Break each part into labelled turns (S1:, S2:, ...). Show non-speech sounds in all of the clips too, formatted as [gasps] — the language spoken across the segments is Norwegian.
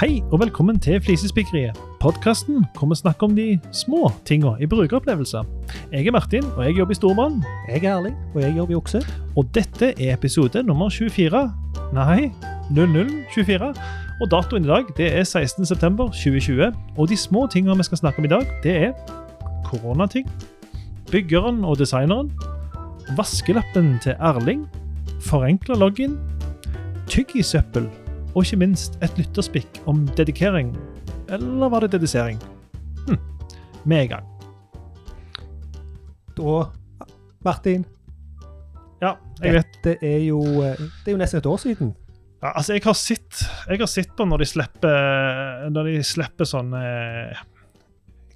S1: Hei og velkommen til Flisespikkeriet. Podkasten hvor vi snakker om de små tinga i brukeropplevelser. Jeg er Martin, og jeg jobber i Stormann.
S2: Jeg er Erling, og jeg jobber i Okse.
S1: Og dette er episode nummer 24. Nei, 0024. Og datoen i dag det er 16.9.2020. Og de små tinga vi skal snakke om i dag, det er koronating, byggeren og designeren, vaskelappen til Erling, forenkla login, tyggisøppel og ikke minst et lytterspikk om dedikering. Eller var det dedisering? Hm. Vi er i gang.
S2: Da, Martin,
S1: Ja, jeg vet.
S2: Det er jo, eh, det er jo nesten et år siden.
S1: Ja, altså, jeg har sett, jeg har sett på når de slipper, når de slipper sånn eh,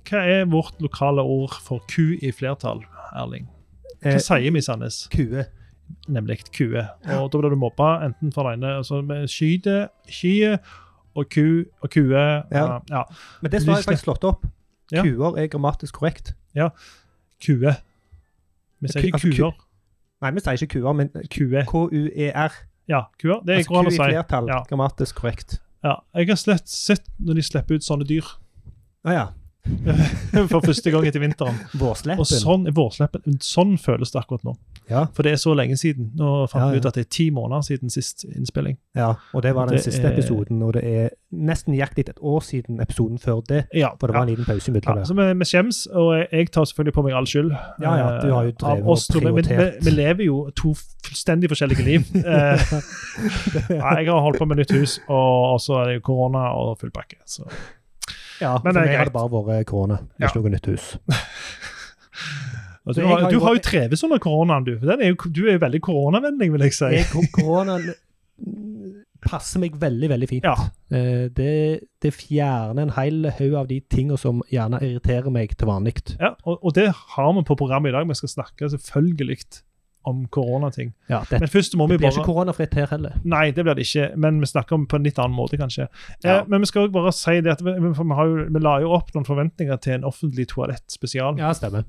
S1: Hva er vårt lokale ord for ku i flertall, Erling? Hva
S2: Eh,
S1: sier vi i Sandnes?
S2: Kue.
S1: Nemlig kue. Og da blir du mobba enten for det ene altså med skyte, skye og ku og kue.
S2: Ja.
S1: ja
S2: Men det har jeg faktisk slått opp. Kuer er grammatisk korrekt. Ja.
S1: kue. Vi sier
S2: Ku-
S1: ikke
S2: altså, ku-
S1: kuer.
S2: Nei, vi sier ikke kuer, men
S1: kuer
S2: K-u-e-r.
S1: Ja, kuer. Det
S2: Altså
S1: går an å
S2: ku
S1: å
S2: i flertall.
S1: Ja.
S2: Grammatisk korrekt.
S1: Ja, jeg har slett sett når de slipper ut sånne dyr
S2: Ah, ja. [laughs]
S1: for første gang etter vinteren.
S2: Vårsleppen.
S1: Sånn vårsleppen. Sånn føles det akkurat nå.
S2: Ja,
S1: For det er så lenge siden. Nå fant
S2: Ja,
S1: vi ut at det er ti måneder siden sist innspilling.
S2: ja, og det var den
S1: Det
S2: siste
S1: er-
S2: episoden, og det er nesten nøyaktig et år siden episoden før det.
S1: Ja,
S2: For det var en liten pause
S1: ja.
S2: imellom
S1: ja. Så vi, vi skjems, og jeg, tar selvfølgelig på meg all skyld.
S2: Ja, ja, du har jo
S1: Eh,
S2: drevet og prioritert.
S1: Vi, vi lever jo to fullstendig forskjellige liv. [laughs] Eh, [laughs] jeg har holdt på med nytt hus, og så er det korona og full pakke. Så.
S2: Ja,
S1: Men
S2: for meg har det bare vært korona,
S1: Ja.
S2: ikke noe nytt hus.
S1: Og [laughs] du, har, du har jo treves under koronaen, du. Den er jo, du er jo veldig koronavennlig, vil jeg si.
S2: Jeg, [laughs] koronaen passer meg veldig, veldig fint.
S1: Ja.
S2: Eh, Det, det fjerner en hel haug av de tingene som gjerne irriterer meg til vanlig.
S1: Ja, og, og det har vi på programmet i dag. Vi skal snakke selvfølgelig om koronating.
S2: Ja, det,
S1: Men først må vi
S2: det blir
S1: bare
S2: ikke koronafritt her heller.
S1: Nei, det blir det ikke, men vi snakker om på en litt annen måte, kanskje.
S2: Ja.
S1: Eh, men vi skal også bare si det at vi, vi, har jo, vi la jo opp noen forventninger til en offentlig toalettspesial,
S2: Ja, stemmer.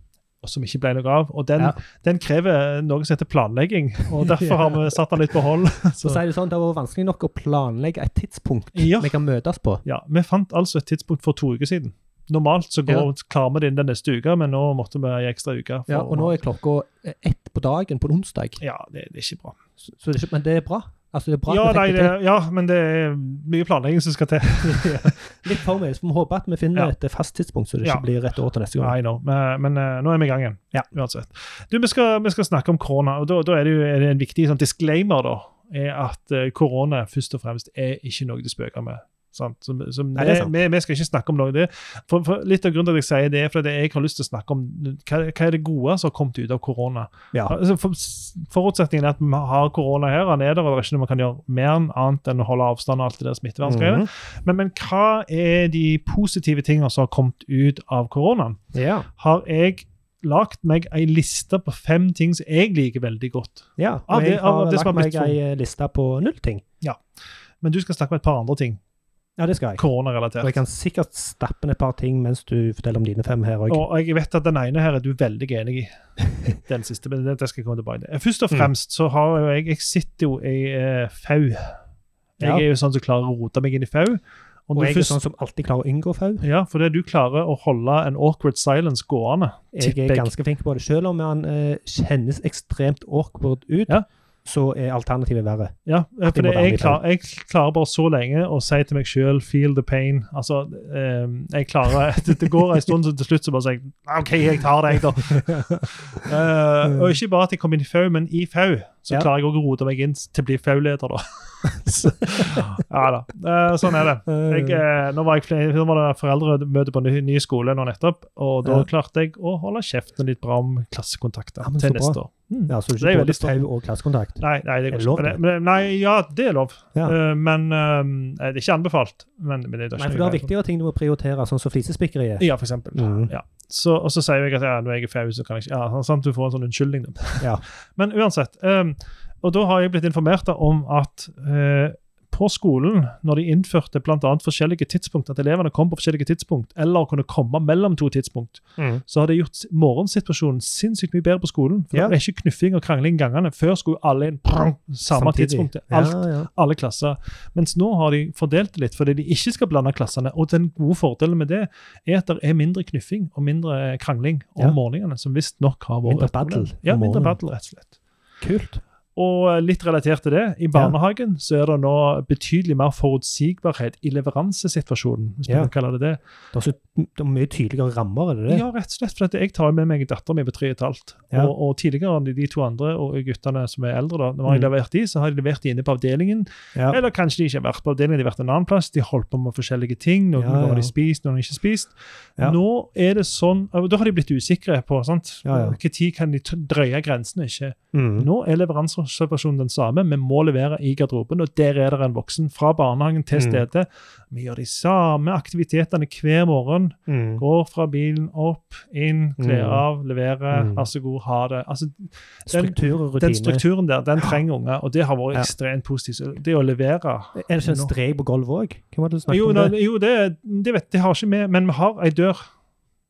S1: som ikke ble noe av. Og den,
S2: Ja.
S1: den krever noe som heter planlegging, og [laughs] derfor har vi satt den litt på hold. [laughs]
S2: Så
S1: Så,
S2: det sånn, Det var vanskelig nok å planlegge et tidspunkt vi kan møtes på.
S1: ja, vi fant altså et tidspunkt for to uker siden. Normalt så går, klarer vi det inn den neste uka, men nå måtte vi ei ekstra uke.
S2: Ja, og nå er klokka ett på dagen på en onsdag.
S1: Ja, det, det er ikke bra.
S2: Så så det er ikke, men det er bra. Altså, det er bra
S1: Ja, nei, det, ja, men det er mye planlegging som skal til. [laughs]
S2: Litt for meg, så vi håper håpe at vi finner
S1: Ja.
S2: et fast tidspunkt, så det ikke
S1: Ja.
S2: blir et år til neste gang.
S1: Nei, men, men eh, nå er vi i gang igjen.
S2: Ja.
S1: uansett. Du, Vi skal, vi skal snakke om korona, og da, da er det jo er det en viktig sånn disclaimer. da, er at eh, korona først og fremst er ikke noe de spøker med. Så, så
S2: Nei, det
S1: vi, vi skal ikke snakke om noe det. For, for Litt av grunnen til at jeg sier det, er fordi jeg har lyst til å snakke om hva, hva er det gode som har kommet ut av korona.
S2: Ja.
S1: Altså, for, forutsetningen er at vi har korona her, han er der, og det er ikke noe man kan gjøre mer annet enn å holde avstand og alt det der smitteverngreiet.
S2: -hmm.
S1: Men, men hva er de positive tingene som har kommet ut av koronaen?
S2: Ja.
S1: Har jeg lagt meg ei liste på fem ting som jeg liker veldig godt.
S2: ja. Og
S1: jeg
S2: jeg
S1: av
S2: har
S1: det som
S2: lagt
S1: har blitt
S2: meg ei liste på null ting.
S1: Ja, Men du skal snakke om et par andre ting.
S2: Ja, det skal jeg. Og jeg kan sikkert stappe ned et par ting mens du forteller om dine fem her òg.
S1: Og jeg vet at den ene her er du veldig enig i. [laughs] Den siste, men det skal jeg komme tilbake til. Først og
S2: Mm.
S1: fremst så har jo jeg Jeg sitter jo i eh, FAU. Jeg
S2: Ja.
S1: er jo sånn som klarer å rote meg inn i FAU. Og
S2: Og
S1: jeg
S2: jeg er
S1: først,
S2: sånn som alltid klarer å unngå fau.
S1: ja, fordi du klarer å holde en awkward silence gående.
S2: Jeg er ganske flink på det. Selv om han eh, kjennes ekstremt awkward ut,
S1: Ja.
S2: Så er alternativet verre.
S1: Ja, for
S2: det,
S1: jeg, klar, jeg klarer bare så lenge å si til meg sjøl 'feel the pain'. Altså, eh, jeg klarer [laughs] Det, det går en stund, så til slutt så bare sier jeg OK, jeg tar det, jeg, da. uh, [laughs] og ikke bare at jeg kom inn i FAU, men i FAU så
S2: Ja.
S1: klarer jeg å rote meg inn til å bli FAU-leder, da. [laughs] så, ja da. Eh, sånn er det. Jeg, eh, nå, var jeg, nå var det foreldremøte på ny, ny skole nå nettopp, og da
S2: Ja.
S1: klarte jeg å holde kjeften litt bra om klassekontakter
S2: Ja,
S1: til
S2: neste bra.
S1: år. Mm.
S2: ja, så du
S1: er
S2: ikke både
S1: stolt.
S2: fau og klassekontakt.
S1: Nei, nei, det
S2: Er
S1: er
S2: det lov, det?
S1: men, nei, ja, det er lov.
S2: Ja.
S1: Uh, men uh, det er ikke anbefalt. Men, men det er
S2: Nei, for du har viktigere ting du må prioritere, sånn som flisespikkeriet.
S1: Ja, for eksempel.
S2: Mhm.
S1: Ja. Så, og så sier jeg at ja, nå er jeg flau, så kan jeg ikke Ja, sant, du får en sånn unnskyldning.
S2: Ja. [laughs]
S1: Men uansett. eh, og da har jeg blitt informert om at eh, på skolen, når de innførte annet forskjellige tidspunkt, at elevene kom på forskjellige tidspunkt, eller kunne komme mellom to tidspunkt,
S2: Mm.
S1: så har det gjort morgensituasjonen sinnssykt mye bedre på skolen. For
S2: Ja.
S1: Det er ikke knuffing og krangling i gangene. Før skulle alle inn prang, samme
S2: Samtidig.
S1: tidspunktet. Alt,
S2: Ja, ja.
S1: Alle klasser. Mens nå har de fordelt det litt, fordi de ikke skal blande klassene. Og den gode fordelen med det er at det er mindre knuffing og mindre krangling om morgenene, som visstnok har vært
S2: Mindre battle
S1: Ja, mindre battle, rett og slett.
S2: Kult.
S1: Og litt relatert til det, i barnehagen så er det nå betydelig mer forutsigbarhet i leveransesituasjonen, hvis
S2: Ja.
S1: man kan kalle det det.
S2: Det er, så, det er mye tydeligere rammer, er det det?
S1: Ja, rett og slett. For jeg tar med meg datteren min på tre og et halvt.
S2: Ja.
S1: Og, og tidligere enn de to andre og guttene som er eldre, da, når jeg
S2: Mm.
S1: levert de, så har de levert de inne på avdelingen.
S2: Ja.
S1: Eller kanskje de ikke har vært på avdelingen, de har vært en annen plass. De har holdt på med forskjellige ting. Noen
S2: Ja,
S1: har de spist, noen har ikke spist.
S2: Ja.
S1: Nå er det sånn, Da har de blitt usikre på sant?
S2: Ja, ja.
S1: Tid kan de drøye grensene. ikke?
S2: Mm.
S1: Nå er leveransereservasjonen den samme. Vi må levere i garderoben, og der er det en voksen. Fra barnehagen til
S2: Mm.
S1: stedet. Vi gjør de samme aktivitetene hver morgen.
S2: Mm.
S1: Går fra bilen opp, inn, kler
S2: Mm.
S1: av, leverer.
S2: Mm.
S1: Vær så god, ha det. Altså,
S2: Struktur og
S1: den strukturen der, den trenger unger, og det har vært
S2: Ja.
S1: ekstremt positivt. Det å levere
S2: Er det ikke en
S1: Nå.
S2: strek på gulvet òg? Var det snakket
S1: Jo,
S2: det?
S1: jo det, det vet det har ikke vi, men vi har ei dør.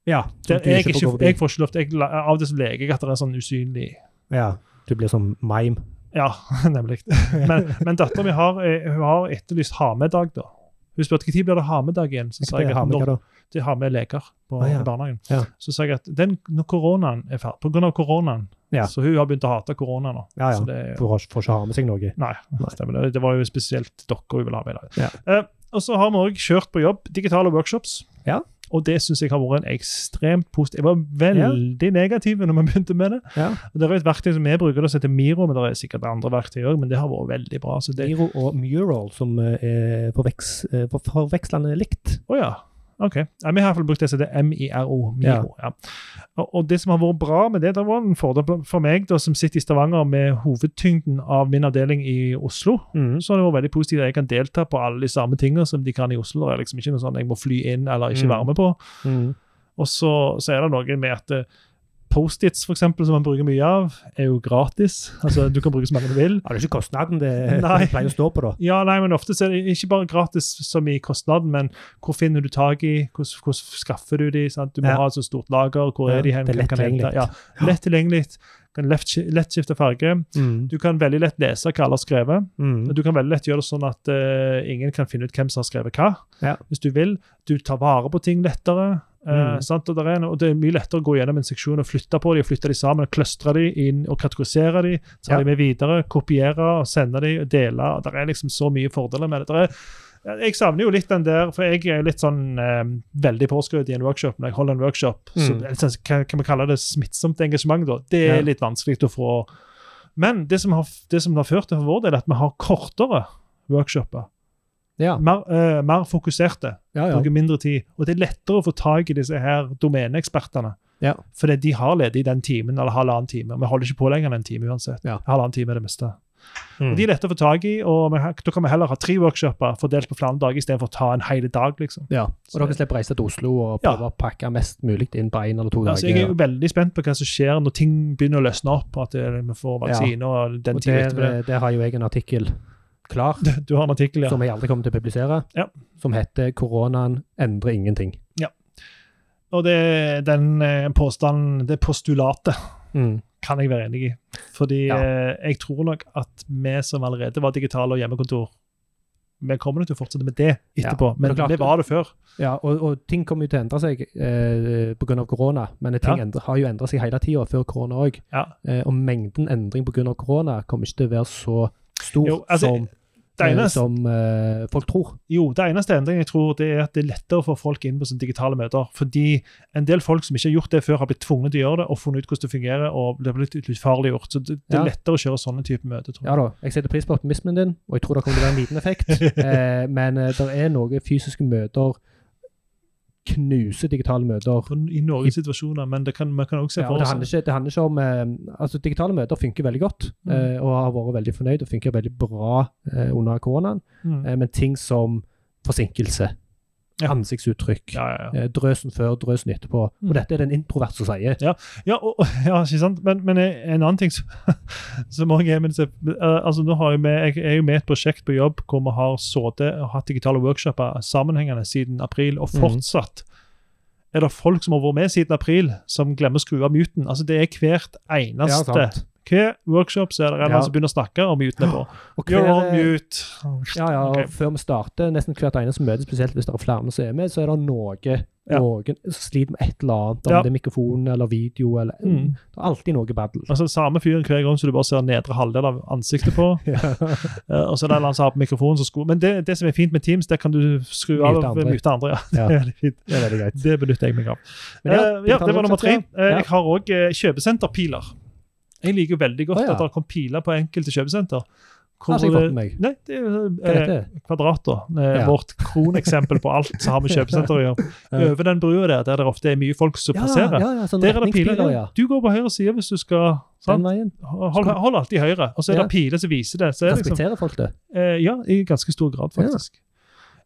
S2: Ja,
S1: jeg,
S2: ikke
S1: jeg får ikke lov til jeg, Av til så leker jeg at det er sånn usynlig
S2: Ja, du blir som mime.
S1: Ja, [laughs] nemlig. Men, men dattera mi har, eh, har etterlyst ha-med-dag, da. Hun spurte når blir det ha-med-dag igjen. Så sa jeg at når de har med leker på
S2: Ah, ja.
S1: barnehagen.
S2: Ja.
S1: Så sa jeg at den, når koronaen er ferdig, av koronaen
S2: Ja.
S1: Så hun har begynt å hate korona nå.
S2: Ja, ja.
S1: Så det,
S2: For å får ikke ha med seg noe.
S1: nei,
S2: Nei.
S1: stemmer det. Det var jo spesielt dere hun ville ha med i dag.
S2: Ja.
S1: Uh, og så har vi òg kjørt på jobb digitale workshops.
S2: Ja.
S1: Og det syns jeg har vært en ekstremt positiv Jeg var veldig negativ når vi begynte med det.
S2: Ja.
S1: Det er et verktøy som vi bruker, det heter Miro, men det er sikkert andre verktøy òg, men det har vært veldig bra. det,
S2: Miro og Mural, som eh, er eh, forvekslende likt.
S1: Å ja. OK. Ja, vi har i hvert fall brukt det som heter MIRO. Miro, ja. Og, og det som har vært bra med det, det var en fordel for meg da, som sitter i Stavanger med hovedtyngden av min avdeling i Oslo.
S2: Mm.
S1: Så det vært veldig positivt at jeg kan delta på alle de samme tingene som de kan i Oslo. Det er liksom ikke noe sånn jeg må fly inn eller ikke
S2: Mm.
S1: være med på.
S2: Mm.
S1: Og så, så er det noe med at eh, Post-its, for eksempel, som man bruker mye av, er jo gratis. Altså, Du kan bruke så mange du vil.
S2: Ja, det er ikke kostnaden det [laughs]
S1: Nei.
S2: pleier å stå på, da.
S1: Ja, nei, men ofte er det ikke bare gratis som i kostnaden, men hvor finner du tak i, hvordan, hvordan skaffer du de, sant? Du må
S2: Ja.
S1: ha et så stort lager, hvor er de hen,
S2: det er lett tilgjengelig.
S1: Ja, lett tilgjengelig, kan lett, skifte farge.
S2: Mm.
S1: Du kan veldig lett lese hva alle har skrevet.
S2: Mm.
S1: Du kan veldig lett gjøre det sånn at uh, ingen kan finne ut hvem som har skrevet hva,
S2: Ja.
S1: hvis du vil. Du tar vare på ting lettere. Uh,
S2: Mm.
S1: Og, er, og Det er mye lettere å gå gjennom en seksjon og flytte på de, og flytte de sammen, og clustre de inn og kategorisere de, ta
S2: Ja.
S1: de med videre, kopiere og sende de, og dele. Det er liksom så mye fordeler med det. Der er, jeg savner jo litt den der, for jeg er litt sånn eh, veldig påskrudd i en workshop. Når jeg holder en workshop,
S2: Mm.
S1: så sånn, hva kan vi kalle det smittsomt engasjement, da? Det er
S2: Ja.
S1: litt vanskelig å få Men det som, har, det som har ført til for vår del, er at vi har kortere workshoper.
S2: Ja.
S1: Mer, uh, mer fokuserte.
S2: Ja, ja.
S1: Bruker mindre tid. Og det er lettere å få tak i disse her domeneekspertene.
S2: Ja.
S1: Fordi de har ledig den timen eller halvannen time. og Vi holder ikke på lenger enn en time uansett.
S2: Ja.
S1: Halvannen time er det meste.
S2: Mm.
S1: Og De er lette å få tak i, og da kan vi heller ha tre workshoper fordelt på flere dager istedenfor å ta en hel dag. liksom.
S2: ja. Og dere slipper reise til Oslo og
S1: Ja.
S2: prøve å pakke mest mulig inn på én eller to
S1: Altså, jeg er
S2: dager.
S1: jo veldig spent på hva som skjer når ting begynner å løsne opp. At vi får vaksine og den
S2: der,
S1: etterpå. det.
S2: der har jo jeg en artikkel klar, [laughs]
S1: Du har en artikkel, ja.
S2: som jeg aldri kommer til å publisere,
S1: Ja.
S2: som heter 'Koronaen endrer ingenting'. Ja.
S1: Og det, den eh, påstanden, det postulatet,
S2: Mm.
S1: Kan jeg være enig i. Fordi
S2: Ja.
S1: eh, jeg tror nok at vi som allerede var digitale og hjemmekontor, vi kommer nok til å fortsette med det etterpå.
S2: Ja, men det klart-
S1: var det før.
S2: Ja, og, og ting kommer jo til å endre seg eh, pga. korona, men ting
S1: Ja.
S2: endrer, har jo endret seg hele tida før korona òg.
S1: Ja.
S2: Eh, og mengden endring pga. korona kommer ikke til å være så stor
S1: Jo, altså,
S2: som,
S1: eneste,
S2: som eh, folk tror.
S1: jo, det eneste endringen jeg tror, det er at det er lettere å få folk inn på sånne digitale møter. Fordi en del folk som ikke har gjort det før, har blitt tvunget til å gjøre det og funnet ut hvordan det fungerer. og det blitt utfarliggjort. Så det, det er lettere å kjøre sånne type møter, tror jeg.
S2: Ja da, jeg setter pris på optimismen din, og jeg tror det kommer til å være en liten effekt. [laughs] eh, men eh, det er noen fysiske møter Knuse digitale møter.
S1: I noen situasjoner, men det kan, man kan også se
S2: Ja,
S1: for
S2: seg det det handler ikke om eh, altså Digitale møter funker veldig godt,
S1: Mm.
S2: eh, og har vært veldig fornøyd og funker veldig bra eh, under koronaen.
S1: Mm.
S2: Eh, men ting som forsinkelse
S1: Ja.
S2: ansiktsuttrykk.
S1: Ja, ja.
S2: Eh, Drøsen før, drøsen etterpå.
S1: Mm.
S2: Og dette er det en introvert som sier.
S1: Ja, og, [laughs] ja, ikke sant? Men, men en annen ting som, [laughs] som også er med, eh, altså nå har jeg, med, Jeg er jo med et prosjekt på jobb hvor vi har sittet og hatt digitale workshoper sammenhengende siden april, og
S2: fortsatt
S1: fortsatt er det folk som har vært med siden april, som glemmer å skru av muten. Altså Det er hvert eneste
S2: sant.
S1: workshops er det en eller
S2: Ja.
S1: som begynner å snakke, [gasps] og muten er på.
S2: Og
S1: You're on mute.
S2: Ja, ja, og
S1: okay.
S2: Før vi starter, nesten hvert eneste møte, spesielt hvis det er flere som er med, så er det noe,
S1: Ja.
S2: noen som sliter med et eller annet, om
S1: Ja.
S2: det er mikrofon eller video. eller
S1: Mm.
S2: Det er alltid noe battle.
S1: Altså Samme fyren hver gang så du bare ser nedre halvdel av ansiktet på. [laughs] Eh, og så er det en som har på mikrofonen som sko. Men det, det som er fint med Teams, det kan du skru av
S2: Mute
S1: og
S2: andre.
S1: mute andre. Ja.
S2: Ja. [laughs]
S1: Det er fint.
S2: Det er veldig greit.
S1: Det benytter jeg meg av.
S2: Men ja,
S1: uh, Det var nummer tre.
S2: Ja.
S1: Jeg har òg kjøpesenterpiler. Jeg liker jo veldig godt
S2: oh, ja.
S1: at det er piler på enkelte kjøpesenter.
S2: Ikke
S1: det-
S2: meg.
S1: Nei, det er eh. Eh,
S2: Ja.
S1: Vårt kroneksempel på alt som har med kjøpesenter å gjøre. [laughs] Over den brua der, der det ofte er mye folk som
S2: Ja,
S1: passerer.
S2: ja, sånn
S1: Der er det piler. Du går på høyre side hvis du skal sant? Hold, hold alltid høyre, og så er det piler som viser det. Så er det liksom,
S2: folk det?
S1: eh, ja, i ganske stor grad, faktisk.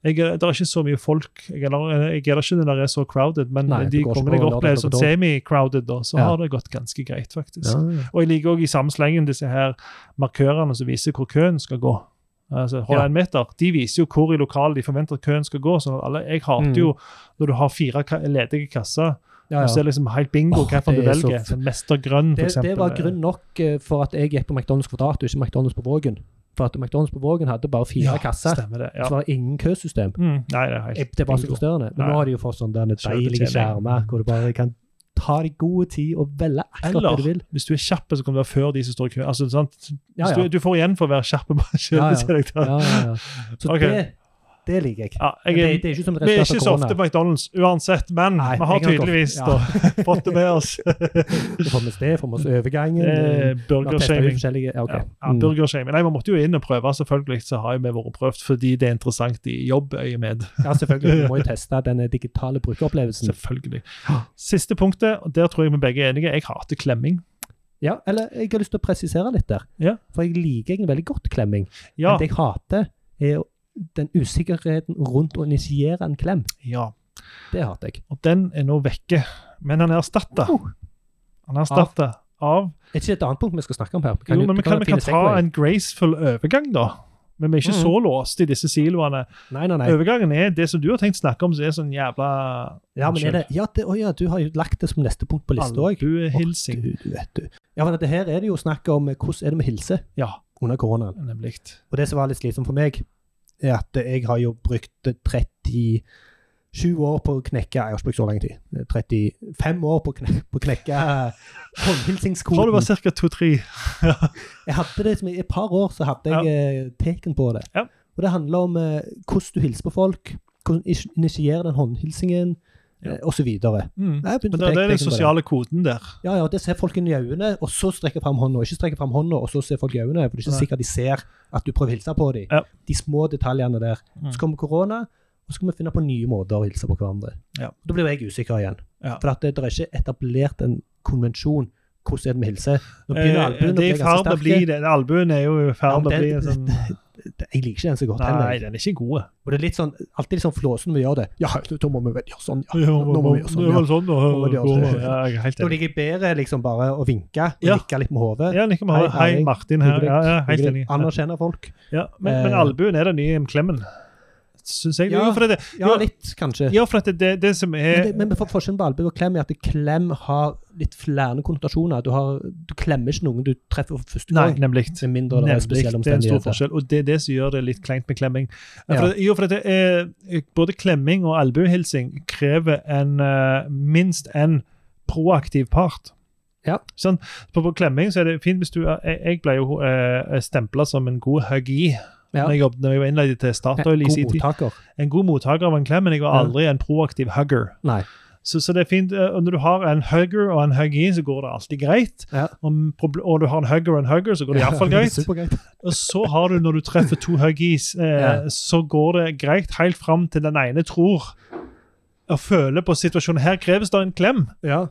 S1: Jeg, det er ikke så mye folk. Jeg er, jeg er ikke når det er så crowded, men
S2: Nei,
S1: de
S2: kommer
S1: gangene jeg opplever
S2: som
S1: sånn semi-crowded, så
S2: Ja.
S1: har det gått ganske greit, faktisk.
S2: Ja, ja.
S1: Og jeg liker òg i samme slengen disse her markørene som viser hvor køen skal gå. Altså, Hold
S2: Ja.
S1: en meter. De viser jo hvor i lokalet de forventer at køen skal gå. sånn alle, Jeg hater
S2: Mm.
S1: jo når du har fire ledige kasser,
S2: Ja,
S1: og så
S2: ja.
S1: er liksom helt bingo
S2: hva
S1: hvilken du
S2: er så
S1: velger. Sånn Mester grønn, for
S2: Det, det var grunn nok eh, for at jeg gikk på McDonald's Kvadrat og ikke McDonald's på Vågen. For at McDonald's på Vågen hadde bare fire
S1: ja,
S2: kasser,
S1: det. Ja.
S2: så var det ingen køsystem.
S1: Mm, nei, det er helt
S2: Det var så
S1: bingo.
S2: frustrerende. Men
S1: nei.
S2: nå har de jo fått sånne deilige skjermer hvor du bare kan ta deg god tid og velge akkurat
S1: Eller
S2: det du vil.
S1: hvis du er kjapp, så kan du være før de som står i kø. Altså,
S2: Ja, ja.
S1: Du, du får igjen for å være kjapp. [laughs] Bare
S2: Ja. Ja, ja, ja. Så
S1: okay.
S2: det, det liker jeg.
S1: Ja, jeg,
S2: det, det er ikke som et
S1: vi er ikke så ofte på McDonald's uansett, men
S2: Nei,
S1: vi har tydeligvis
S2: ja.
S1: da, [laughs] fått det med oss. [laughs]
S2: vi får vi sted, får med oss overgangen.
S1: Eh,
S2: ut
S1: Burgershaming.
S2: ja, ok.
S1: Ja, ja,
S2: Mm.
S1: Nei, Vi måtte jo inn og prøve, selvfølgelig. Så har vi vært prøvd fordi det er interessant i jobbøyemed.
S2: ja, selvfølgelig. Vi må jo [laughs] teste den digitale brukeropplevelsen.
S1: Selvfølgelig. Siste punktet, og der tror jeg vi begge er enige. Jeg hater klemming.
S2: Ja, eller jeg har lyst til å presisere litt der.
S1: Ja.
S2: For jeg liker egentlig veldig godt klemming.
S1: Ja.
S2: Men det jeg hater, er den usikkerheten rundt å initiere en klem.
S1: ja.
S2: Det hater jeg.
S1: Og den er nå vekke. Men han er erstatta.
S2: Oh.
S1: Han er erstatta av
S2: Er ikke et annet punkt vi skal snakke om her?
S1: Jo, men vi kan, vi kan ta en graceful overgang, da. Men vi er ikke
S2: mm.
S1: så låst i disse siloene.
S2: Nei, nei, nei.
S1: Overgangen er det som du har tenkt å snakke om, som er sånn jævla
S2: Ja, men er det, ja, det, å ja, du har jo lagt det som neste punkt på lista òg.
S1: Albuehilsing.
S2: Du, du du. Ja, for dette her er det jo snakk om eh, hvordan er det med hilse
S1: Ja,
S2: under koronaen.
S1: nemlig.
S2: Og det som var litt slitsomt for meg, er at jeg har jo brukt 37 år på å knekke Jeg har ikke brukt så lang tid. 35 år på å knekke, på å knekke [laughs]
S1: Fra du
S2: håndhilsingskoden.
S1: var ca. to-tre. [laughs]
S2: Jeg hadde det som i et par år, så hadde jeg ja. teken på det.
S1: Ja.
S2: Og det handler om eh, hvordan du hilser på folk, hvordan du initierer den håndhilsingen,
S1: Ja.
S2: eh, og så videre.
S1: Mm.
S2: Jeg
S1: Men det, er den sosiale koden der.
S2: Ja, ja, det ser folk inn i øynene, og så strekker fram hånda, ikke strekker fram hånda, og så ser folk i øynene, for det er ikke
S1: Nei.
S2: sikkert de ser at du prøver å hilse på dem.
S1: Ja.
S2: De små detaljene der.
S1: Mm.
S2: Så kommer korona, og så skal vi finne på nye måter å hilse på hverandre.
S1: Ja.
S2: Da blir jeg usikker igjen.
S1: Ja.
S2: For det, det er ikke etablert en konvensjon. Hvordan er det med hilse? Nå begynner
S1: Eh,
S2: albuen å
S1: det
S2: bli ganske sterke.
S1: Albuen er jo i ferd med å bli en sånn [laughs]
S2: Jeg liker ikke den så godt heller.
S1: Nei, den er ikke god.
S2: Og det er litt sånn, alltid litt sånn flåsen vi gjør det. Ja, da må vi vel gjøre sånn, ja.
S1: Ja,
S2: Nå må vi gjøre sånn, ja.
S1: sånn, ja.
S2: Nå vi sånn.
S1: Ja, jeg
S2: bedre liksom bare å vinke
S1: Ja.
S2: nikke litt med hodet.
S1: Ja, nikke med, hei,
S2: Hei.
S1: Martin her. Ja, ja, helt enig.
S2: Anerkjenne folk.
S1: Ja, men, men
S2: Eh.
S1: albuen er den nye klemmen, syns jeg.
S2: Ja.
S1: Jo, det,
S2: Ja, litt, kanskje.
S1: ja, for at det, det, som
S2: Men,
S1: er
S2: det, men for forskjellen på albue og klem er at klem har litt flere konnotasjoner. Du, har, du klemmer ikke noen du treffer for første
S1: Nei, nemlig.
S2: Med mindre det er spesielle omstendigheter.
S1: det er en stor forskjell, og det er det som gjør det litt kleint med klemming. Ja. For, jo, for er, både klemming og albuehilsing krever en, eh, minst en proaktiv part.
S2: Ja.
S1: Sånn, på, på klemming så er det fint hvis du Jeg, jeg ble jo uh, stempla som en god huggy
S2: Ja.
S1: når jeg, jobbet, når jeg var innleid til Statoil i sin tid. En god mottaker av en klem, men jeg var aldri en proaktiv hugger.
S2: Nei.
S1: Så, så det er fint, eh, og Når du har en hugger og en huggy, så går det alltid greit.
S2: Ja.
S1: Og, og du har en hugger og en hugger, så går det [laughs] iallfall greit.
S2: Supergreit. [laughs]
S1: Og så har du, når du treffer to huggies, eh,
S2: Ja.
S1: så går det greit helt fram til den ene tror og føler på situasjonen. Her kreves det en klem,
S2: Ja.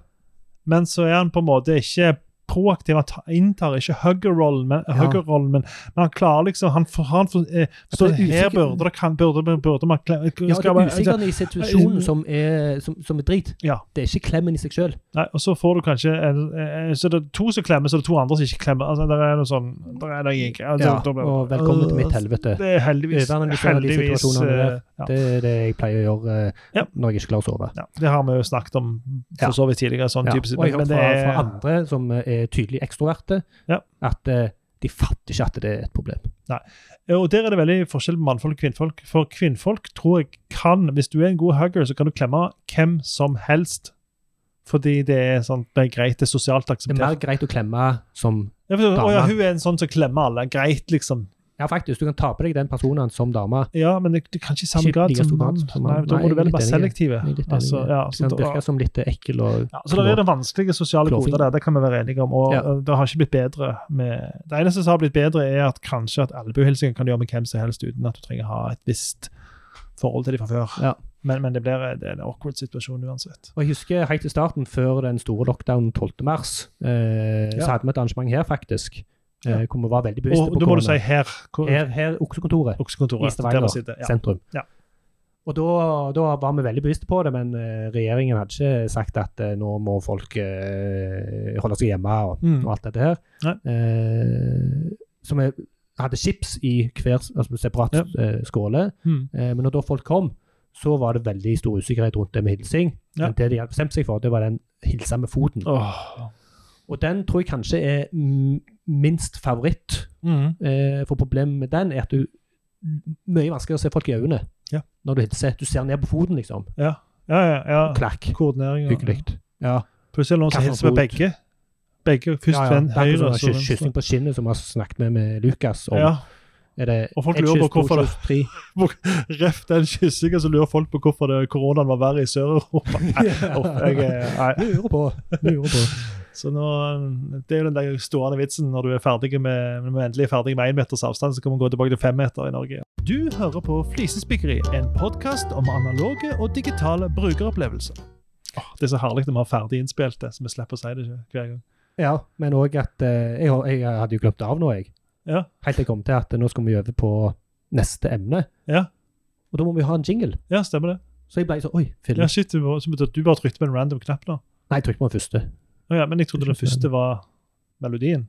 S1: men så er han på en måte ikke proaktiv. Han ta- inntar ikke hugger-rollen, men,
S2: Ja.
S1: hugger-rollen, men, men han klarer liksom Han, for- han for, eh,
S2: det er
S1: Her burde det kan, burde, burde man kle-
S2: Ja, det er
S1: man-
S2: usikkert i situasjonen som er, som, som er drit.
S1: Ja.
S2: Det er ikke klemmen i seg sjøl.
S1: Nei, og så får du kanskje en, eh, Så det er to som klemmer, så det er to andre som ikke klemmer. Altså, der er noe sånn der er noe. Altså,
S2: Ja,
S1: blir-
S2: og velkommen til mitt helvete.
S1: Det er heldigvis,
S2: Overanalysere de
S1: heldigvis
S2: situasjonene der.
S1: eh, ja.
S2: Det er det jeg pleier å gjøre uh,
S1: Ja.
S2: når jeg ikke klarer å sove.
S1: Ja, det har vi jo snakket om for så vidt tidligere. sånn type,
S2: jeg
S1: men det er,
S2: fra andre som eh, er tydelig ekstroverte,
S1: Ja.
S2: at eh, de fatter ikke at det er et problem.
S1: og Der er det veldig forskjell på mannfolk og kvinnfolk. For kvinnfolk tror jeg kan Hvis du er en god hugger, så kan du klemme hvem som helst. Fordi det er, sånn, det er greit, det er sosialt
S2: Det er mer greit å klemme som
S1: Ja, for, å, ja, hun er en sånn som klemmer alle. Greit, liksom.
S2: Ja, faktisk. Du kan ta på deg den personen som dame.
S1: Ja, men det, det kan ikke i samme grad som mann. Nei, da må du velge være
S2: litt enig.
S1: Altså, ja,
S2: Det
S1: så,
S2: kan virke som litt ekkel og
S1: ja, så det er det vanskelige sosiale koder der, det kan vi være enige om. Og
S2: Ja.
S1: det har ikke blitt bedre med Det eneste som har blitt bedre, er at kanskje at albuehilsing kan du gjøre med hvem som helst uten at du trenger å ha et visst forhold til dem fra før.
S2: Ja.
S1: Men, men det blir det er en awkward situasjon uansett.
S2: Og jeg husker helt i starten, før den store lockdownen 12. mars, eh,
S1: Ja.
S2: så hadde vi et arrangement her, faktisk.
S1: Ja.
S2: Hvor vi var veldig bevisste
S1: Og
S2: på
S1: da må du si her. Hvor,
S2: Her, her Oksekontoret i
S1: Oksekontoret. Der
S2: Stavanger
S1: sitter. Ja.
S2: sentrum.
S1: Ja.
S2: Og da, da var vi veldig bevisste på det, men eh, regjeringen hadde ikke sagt at eh, nå må folk uh, holde seg hjemme og,
S1: Mm.
S2: og alt dette her. Eh, så vi hadde chips i hver altså separat
S1: Ja.
S2: skåle.
S1: Mm.
S2: Men når da folk kom, så var det veldig stor usikkerhet rundt det med hilsing. Men det de hadde bestemt seg for, det var den hilsa med foten.
S1: Åh.
S2: Og den tror jeg kanskje er minst favoritt.
S1: Mm.
S2: Eh, for problemet med den er at du mye vanskeligere å se folk i øynene
S1: Ja.
S2: når du hilser. Du ser ned på foten, liksom.
S1: Ja, ja, ja. ja.
S2: Klakk.
S1: Koordinering.
S2: Hyggelig. Ja.
S1: Plutselig er det noen som hilser med begge. Begge, Først
S2: ja, ja.
S1: venn høyre,
S2: sånn. Kyssing på skinnet som vi har snakket med med Lukas om.
S1: Ja,
S2: det
S1: Og folk lurer på hvorfor det- [laughs] Ref den kyssingen, så lurer folk på hvorfor det, koronaen var verre i Sør-Europa. [laughs] Er-.
S2: Lurer på. Lurer på.
S1: Så nå, Det er jo den der stående vitsen når du er ferdig med, når du endelig er ferdig med én meters avstand, så kan man gå tilbake til fem meter i Norge. Du hører på Flisespikkeri, en podkast om analoge og digitale brukeropplevelser. Oh, det er så herlig når vi har ferdig innspilt det, så vi slipper å si det ikke hver gang.
S2: Ja, men òg at eh, jeg, jeg hadde jo glemt av nå, jeg.
S1: Ja,
S2: Helt til jeg kom til at nå skal vi øve på neste emne.
S1: ja,
S2: Og da må vi ha en jingle.
S1: ja stemmer det.
S2: Så jeg ble sånn Oi, film.
S1: Ja, shit, du, må- du bare trykte på en random knapp nå.
S2: Nei, jeg trykte på den første.
S1: Å ja, men jeg trodde den første var melodien.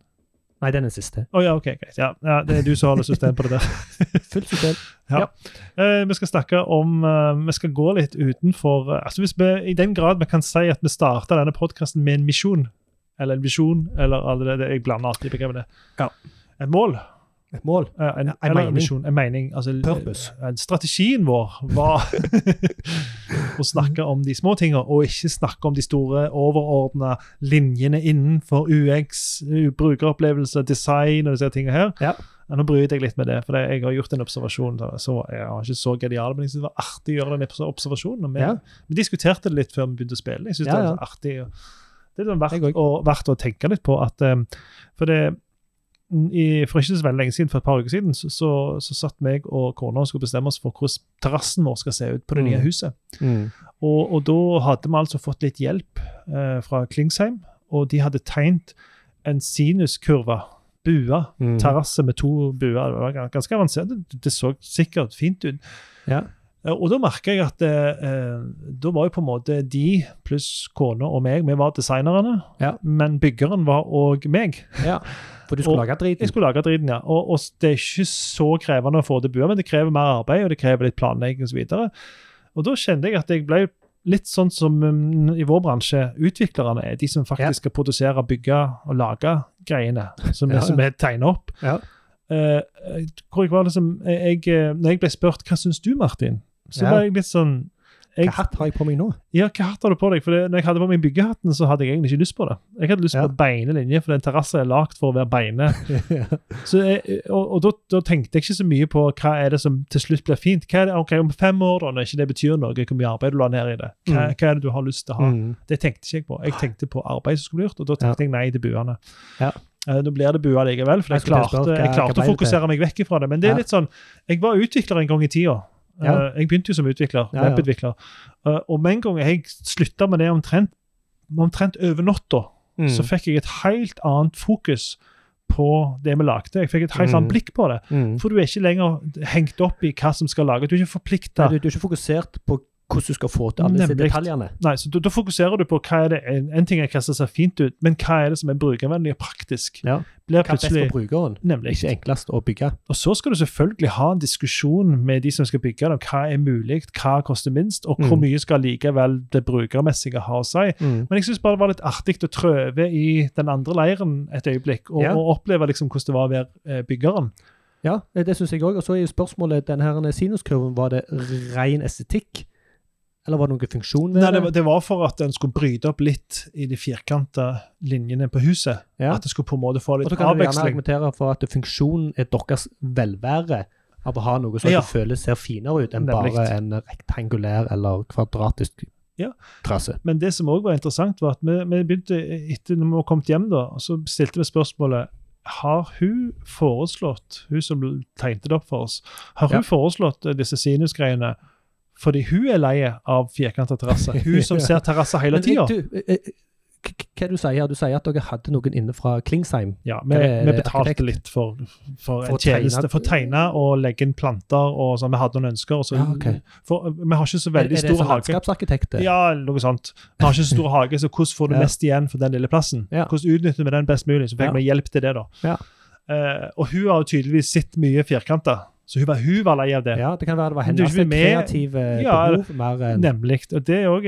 S2: Nei, den er siste.
S1: Oh, ja, ok, greit. Ja, ja, det er du som holder system på det der. [laughs]
S2: Fullt system.
S1: Eh, vi skal snakke om uh, Vi skal gå litt utenfor uh, altså hvis vi, I den grad vi kan si at vi starta denne podkasten med en misjon, eller en visjon, eller alle det, det Jeg blander alltid begrepene.
S2: Ja.
S1: Et mål.
S2: Et mål.
S1: En, en,
S2: En
S1: eller
S2: mening.
S1: En, visjon, en mening. Altså,
S2: Purpose.
S1: eh, strategien vår var [laughs] å snakke om de små tingene, og ikke snakke om de store, overordna linjene innenfor UX, brukeropplevelse, design og disse tingene her.
S2: Ja.
S1: Nå bryr jeg litt med det, for jeg har gjort en observasjon. Så jeg var ikke så genial, men jeg synes det var artig å gjøre den observasjonen. og Vi,
S2: Ja.
S1: vi diskuterte det litt før vi begynte å spille. Jeg synes
S2: Ja,
S1: det var artig. Det er sånn verdt, å, verdt å tenke litt på at um, For det i, For ikke så veldig lenge siden, for et par uker siden, så, så, så satt meg og kona og skulle bestemme oss for hvordan terrassen vår skal se ut på det nye
S2: Mm.
S1: huset.
S2: Mm.
S1: Og, og da hadde vi altså fått litt hjelp eh, fra Klingsheim, og de hadde tegnet en sinuskurve, bua,
S2: Mm.
S1: terrasse med to buer. Det var ganske avansert. Det, det så sikkert fint ut.
S2: Ja.
S1: Eh, Og da merka jeg at eh, eh, da var jo på en måte de pluss kona og meg, vi var designerne.
S2: Ja.
S1: Men byggeren var òg meg.
S2: ja. For du skulle lage driten.
S1: Jeg skulle lage driten, ja. Og, og det er ikke så krevende å få til bua, men det krever mer arbeid, og det krever litt planlegging osv. Og, og da kjente jeg at jeg ble litt sånn som um, i vår bransje utviklerne er. De som faktisk
S2: Ja.
S1: skal produsere, bygge og lage greiene som, [laughs]
S2: Ja,
S1: som er tegna opp.
S2: Ja.
S1: Eh, hvor jeg var liksom jeg, jeg, Når jeg ble spurt hva syns du, Martin, så
S2: Ja.
S1: var jeg litt sånn jeg,
S2: Hva hatt har jeg på meg nå?
S1: Ja, hva hatt har du på deg? For det, når jeg hadde på meg byggehatten, så hadde jeg egentlig ikke lyst på det. Jeg hadde lyst
S2: Ja.
S1: på beine linjer, for den terrassen er lagd for å være beine. [laughs] Så jeg, og og da, da tenkte jeg ikke så mye på hva er det som til slutt blir fint. Hva er det, ok, Om fem år, da, når ikke det betyr noe, hvor mye arbeid du la ned i det, hva,
S2: Mm.
S1: hva er det du har lyst til å ha?
S2: Mm.
S1: Det tenkte ikke jeg på. Jeg tenkte på arbeid som skulle bli gjort, og da tenkte jeg nei til buene.
S2: Ja.
S1: Eh, Nå blir det bua likevel, for
S2: jeg
S1: klarte, jeg klarte å fokusere meg vekk fra det. Men det er litt sånn Jeg var utvikler en gang i tida.
S2: Ja.
S1: Eh, Jeg begynte jo som utvikler,
S2: Ja,
S1: webutvikler. Eh, Og med en gang jeg slutta med det omtrent, omtrent over natta,
S2: Mm.
S1: så fikk jeg et helt annet fokus på det vi lagde. Jeg fikk et helt
S2: Mm.
S1: annet blikk på det.
S2: Mm.
S1: For du er ikke lenger hengt opp i hva som skal lages. Du er ikke forplikta.
S2: Du, du er ikke fokusert på hvordan du skal få til alle disse detaljene.
S1: Nei, så da, da fokuserer du på hva er det, en, en ting er hva som ser fint ut, men hva er det som er brukervennlig og praktisk.
S2: Ja.
S1: Blir
S2: Hva er best for brukeren?
S1: Nemlig.
S2: Ikke enklest å bygge.
S1: Og så skal du selvfølgelig ha en diskusjon med de som skal bygge det, om hva er mulig, hva koster minst, og hvor
S2: Mm.
S1: mye skal likevel det brukermessige ha å si.
S2: Mm.
S1: Men jeg syns bare det var litt artig å trøve i den andre leiren et øyeblikk, og,
S2: Ja.
S1: og oppleve liksom hvordan det var å være eh, byggeren.
S2: Ja, det syns jeg òg. Og så er jo spørsmålet denne sinuskurven, var det ren estetikk? Eller var det noen funksjon ved
S1: Nei, det, var- det var for at en skulle bryte opp litt i de firkanta linjene på huset.
S2: Ja.
S1: At det skulle på en måte få litt avveksling.
S2: Og så kan du gjerne argumentere for at funksjonen er deres velvære av å ha noe som
S1: Ja.
S2: du føler ser finere ut enn
S1: Nemlig.
S2: bare en rektangulær eller kvadratisk
S1: Ja.
S2: trasse.
S1: Men det som òg var interessant, var at vi, vi begynte etter når vi var kommet hjem, da, så stilte vi spørsmålet har hun foreslått, hun som tegnte det opp for oss, har
S2: Ja.
S1: hun foreslått eh, disse sinusgreiene fordi hun er lei av firkanta terrasse? Hun som [laughs] ser terrasser hele
S2: Men
S1: tida.
S2: du, eh, eh, hva du sier du? sier at dere hadde noen inne fra Klingsheim.
S1: Ja, vi, vi betalte
S2: arkitekt?
S1: litt for, for,
S2: For
S1: en
S2: tegne-
S1: tjeneste. For å tegne og legge inn planter og sånn. Vi hadde noen ønsker. Så,
S2: Ja, okay.
S1: for, vi har ikke så veldig stor hage.
S2: Er det?
S1: Ja, noe sånt. Vi har ikke så stor [laughs] hage, så hvordan får du
S2: Ja.
S1: mest igjen for den lille plassen?
S2: Ja.
S1: Hvordan utnytter vi den best mulig? Så fikk vi hjelp til det, da.
S2: Ja.
S1: Eh, og hun har jo tydeligvis sett mye firkanter, så hun var, hun var lei av det.
S2: Ja, det kan være det var hennes kreative
S1: Ja,
S2: behov mer enn
S1: Nemlig. Og det òg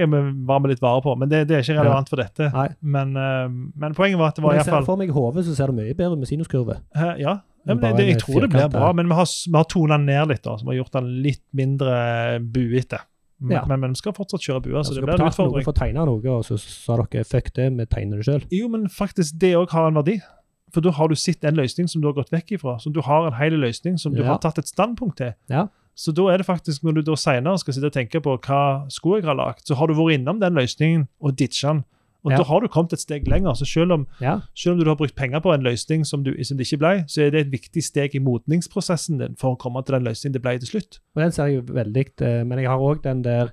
S1: var vi litt vare på, men det, det er ikke relevant for dette. Men, eh, men poenget var at det var iallfall
S2: for meg i hodet så ser det mye bedre ut med sinuskurve.
S1: Ja, ja men det, det, jeg tror det blir bra, men vi har, vi har tona ned litt, da, som har gjort den litt mindre buete. Men,
S2: Ja.
S1: men vi skal fortsatt kjøre buer, så
S2: Altså,
S1: det blir en
S2: utfordring. noe for å tegne noe, og så sa dere fuck det, vi tegner det sjøl.
S1: Jo, men faktisk, det òg har en verdi. For da har du sett en løsning som du har gått vekk ifra. Så du har en hel løsning som du
S2: Ja.
S1: har tatt et standpunkt til.
S2: Ja.
S1: Så da er det faktisk, når du da senere skal sitte og tenke på hva sko jeg har lagt, så har du vært innom den løsningen og ditcha den. Og
S2: Ja.
S1: da har du kommet et steg lenger. Så selv om,
S2: Ja.
S1: selv om du har brukt penger på en løsning som, du, som det ikke ble, så er det et viktig steg i modningsprosessen din for å komme til den løsningen det ble til slutt.
S2: Og den ser jeg jo veldig eh, Men jeg har òg den der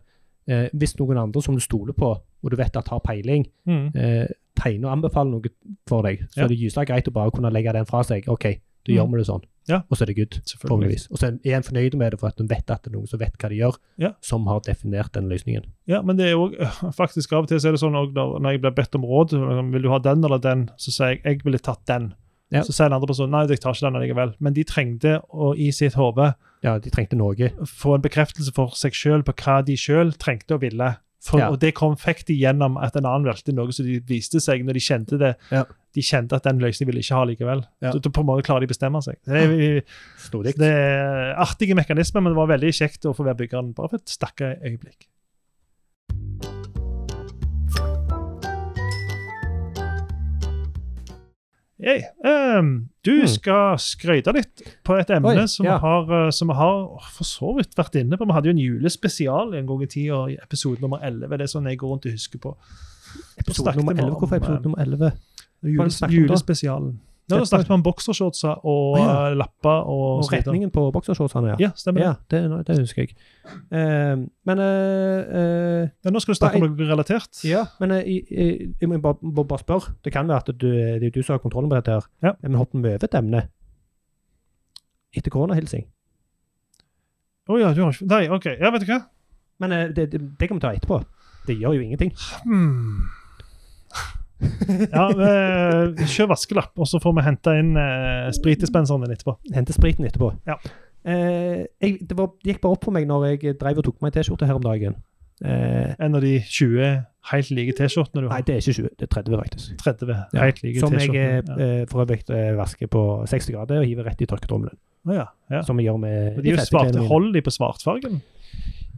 S2: eh, Hvis noen andre som du stoler på, og du vet at har peiling, eh, tegner og anbefale noe for deg, så
S1: Ja.
S2: er det gyselig greit å bare kunne legge den fra seg. OK, da
S1: Mm.
S2: gjør vi det sånn.
S1: Ja.
S2: Og så er det good, forhåpentligvis. Og så er en fornøyd med det for at en vet at det er noen som vet hva de gjør,
S1: Ja.
S2: som har definert den løsningen.
S1: Ja, men det er jo faktisk av og til så er det sånn når, jeg blir bedt om råd, liksom, vil du ha den eller den, så sier jeg jeg ville tatt den.
S2: Ja.
S1: Så sier den andre personen nei, jeg tar ikke den likevel. Men de trengte å i sitt hode
S2: Ja, de trengte noe.
S1: få en bekreftelse for seg sjøl på hva de sjøl trengte og ville. For,
S2: Ja.
S1: Og det kom, fikk de gjennom at en annen valgte noe som de viste seg når de kjente det.
S2: Ja.
S1: De kjente at den løsningen ville ikke ha likevel.
S2: Ja.
S1: Så på en måte klarer de å bestemme seg. Det er,
S2: Snodig.
S1: det er artige mekanismer, men det var veldig kjekt å få være byggeren bare for et stakkars øyeblikk. Hey, um, du
S2: mm.
S1: skal skryte litt på et emne
S2: Oi,
S1: som,
S2: ja.
S1: har, eh, som vi har for så vidt vært inne på. Vi hadde jo en julespesial en gang i tida, i episode nummer 11. Det er sånn jeg går rundt og husker på.
S2: Episode nummer 11. Hvorfor episode
S1: eh,
S2: nummer 11?
S1: Jules, julespesialen. Ja, da snakket vi om boksershortser og
S2: Å, ja.
S1: eh, lapper og,
S2: Og retningen på boksershortsene, ja.
S1: Ja, stemmer det.
S2: Ja, det, husker jeg. Uh, men uh, uh,
S1: Ja, nå skal du snakke om noe relatert.
S2: Ja, men jeg, jeg, jeg må bare, bare spørre. Det kan være at du, det er du som har kontrollen på dette. her.
S1: Ja.
S2: Men hopper vi over et emne? Etter koronahilsing.
S1: Å ja, du har ikke Nei, OK. Ja, vet du hva?
S2: Men det, det, det kan vi ta etterpå. Det gjør jo ingenting.
S1: Hmm. [laughs] ja, eh, kjør vaskelapp, og så får vi hente inn eh, spritdispenseren din etterpå.
S2: Hente spriten etterpå.
S1: Ja.
S2: Eh, jeg, det, var, gikk bare opp for meg når jeg drev og tok meg en T-skjorte her om dagen. Eh,
S1: En av de 20 helt like T-skjortene du har?
S2: nei, det er ikke 20, det er 30 faktisk.
S1: 30
S2: Ja,
S1: helt like
S2: Som jeg eh.
S1: Ja.
S2: eh, for øvrig eh, vasker på 60 grader og hiver rett i tørketrommelen.
S1: Ja, ja.
S2: Som jeg gjør med
S1: Og de er jo svarte.
S2: klærne mine.
S1: Hold de på svartfargen?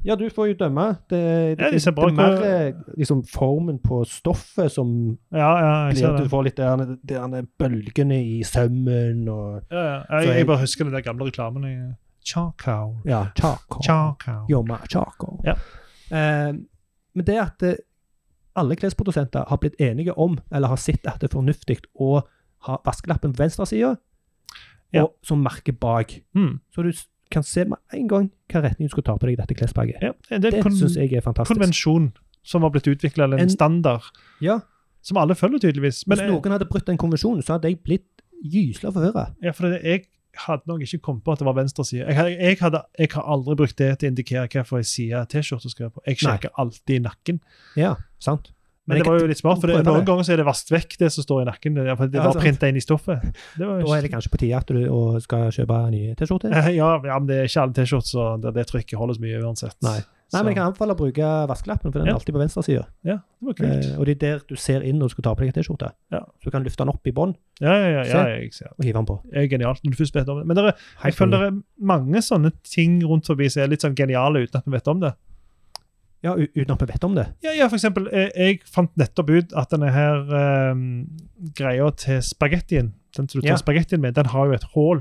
S2: Ja, du får jo dømme. Det, det,
S1: Ja,
S2: det er mer eh, liksom, formen på stoffet som
S1: Ja, ja, jeg
S2: blir
S1: ser
S2: at du får litt der, der de bølgene i sømmen og
S1: Ja, ja. Jeg,
S2: jeg-
S1: jeg bare husker den der gamle reklamen. i Charcoal.
S2: Ja. Charcoal. Yoma charcoal.
S1: Ja.
S2: Eh, men det at eh, alle klesprodusenter har blitt enige om, eller har sett at det er fornuftig å ha vaskelappen på venstre side,
S1: Ja.
S2: og som merke bak.
S1: Mm.
S2: Så du kan se med en gang hva retning du skal ta på deg i dette klesplagget.
S1: Ja, det
S2: Det syns jeg er fantastisk.
S1: konvensjon som har blitt utvikla, eller en,
S2: En-
S1: standard.
S2: Ja,
S1: Som alle følger, tydeligvis. Men
S2: Hvis noen hadde brutt den konvensjonen, så hadde jeg blitt gysla forvirra.
S1: ja, for det, jeg hadde nok ikke kommet på at det var venstreside. Jeg, jeg, hadde- jeg har aldri brukt det til å indikere hvilken side T-skjorte skal være på. Jeg
S2: Nei.
S1: sjekker alltid i nakken.
S2: Ja, sant.
S1: Men, det var jo litt smart, for det, noen ganger så er det vasket vekk, det som står i nakken. Det,
S2: Ja,
S1: var
S2: sant.
S1: printa inn i stoffet.
S2: Da er det kanskje på tide at du skal kjøpe nye T-skjorter? [laughs]
S1: Ja, ja, men det er ikke alle T-skjorter så det, trykket holder så mye uansett.
S2: Nei. Nei, men jeg kan anbefale å bruke vaskelappen, for den er
S1: Ja.
S2: alltid på venstre side.
S1: Ja, det var kult.
S2: Eh, og det er der du ser inn når du skal ta på deg en T-skjorte.
S1: Ja.
S2: Så du kan løfte den opp i bånn
S1: Ja, ja, ja, ja, jeg ser.
S2: og hive den på.
S1: Det er genialt når du først vet om det. Men det er, jeg føler det er mange sånne ting rundt forbi som er litt sånn geniale uten at vi vet om det.
S2: Ja, uten at vi vet om det.
S1: Ja, ja for eksempel, jeg, jeg fant nettopp ut at denne her um, greia til spagettien, den som du tar
S2: Ja.
S1: spagettien med, den har jo et hull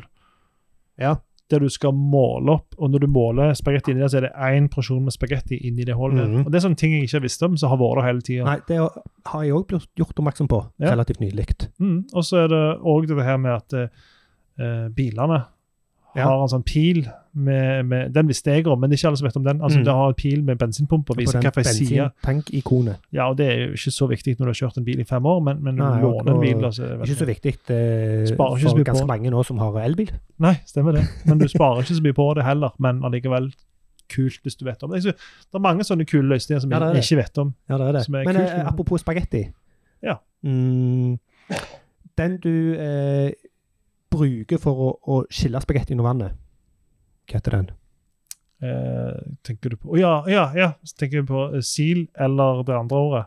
S2: Ja.
S1: der du skal måle opp, og når du måler spagetti inni der, så er det én porsjon med spagetti inni det hullet.
S2: Mhm.
S1: Og Det er sånne ting jeg ikke har visst om, som har vært hele tida.
S2: Nei, det har jeg òg blitt gjort oppmerksom på
S1: Ja.
S2: relativt nylig.
S1: Mm. Og så er det òg det her med at uh, bilene
S2: Ja.
S1: har en sånn pil med, med Den visste jeg om, men det er ikke alle som vet om den. Altså,
S2: Mm.
S1: Det har en pil med bensinpumpe og viser hvilken side.
S2: bensintank-ikonet.
S1: Ja, og det er jo ikke så viktig når du har kjørt en bil i fem år, men, men
S2: Nei,
S1: du låner en bil så det
S2: Ikke så viktig eh,
S1: Sparer ikke så
S2: for
S1: mye på
S2: ganske mange nå som har elbil.
S1: Nei, stemmer det. Men du sparer ikke så mye på det heller, men allikevel kult hvis du vet om det. Synes, det er mange sånne kule løsninger som
S2: Ja,
S1: jeg ikke vet om.
S2: Ja, det er det.
S1: Er
S2: Men
S1: kult,
S2: eh, apropos spagetti.
S1: Ja.
S2: Mm, den du eh, bruker for å, å skille spagetti under vannet, hva heter den?
S1: Eh, tenker du på oh, ja, ja, ja. Tenker du på eh, sil eller det andre ordet.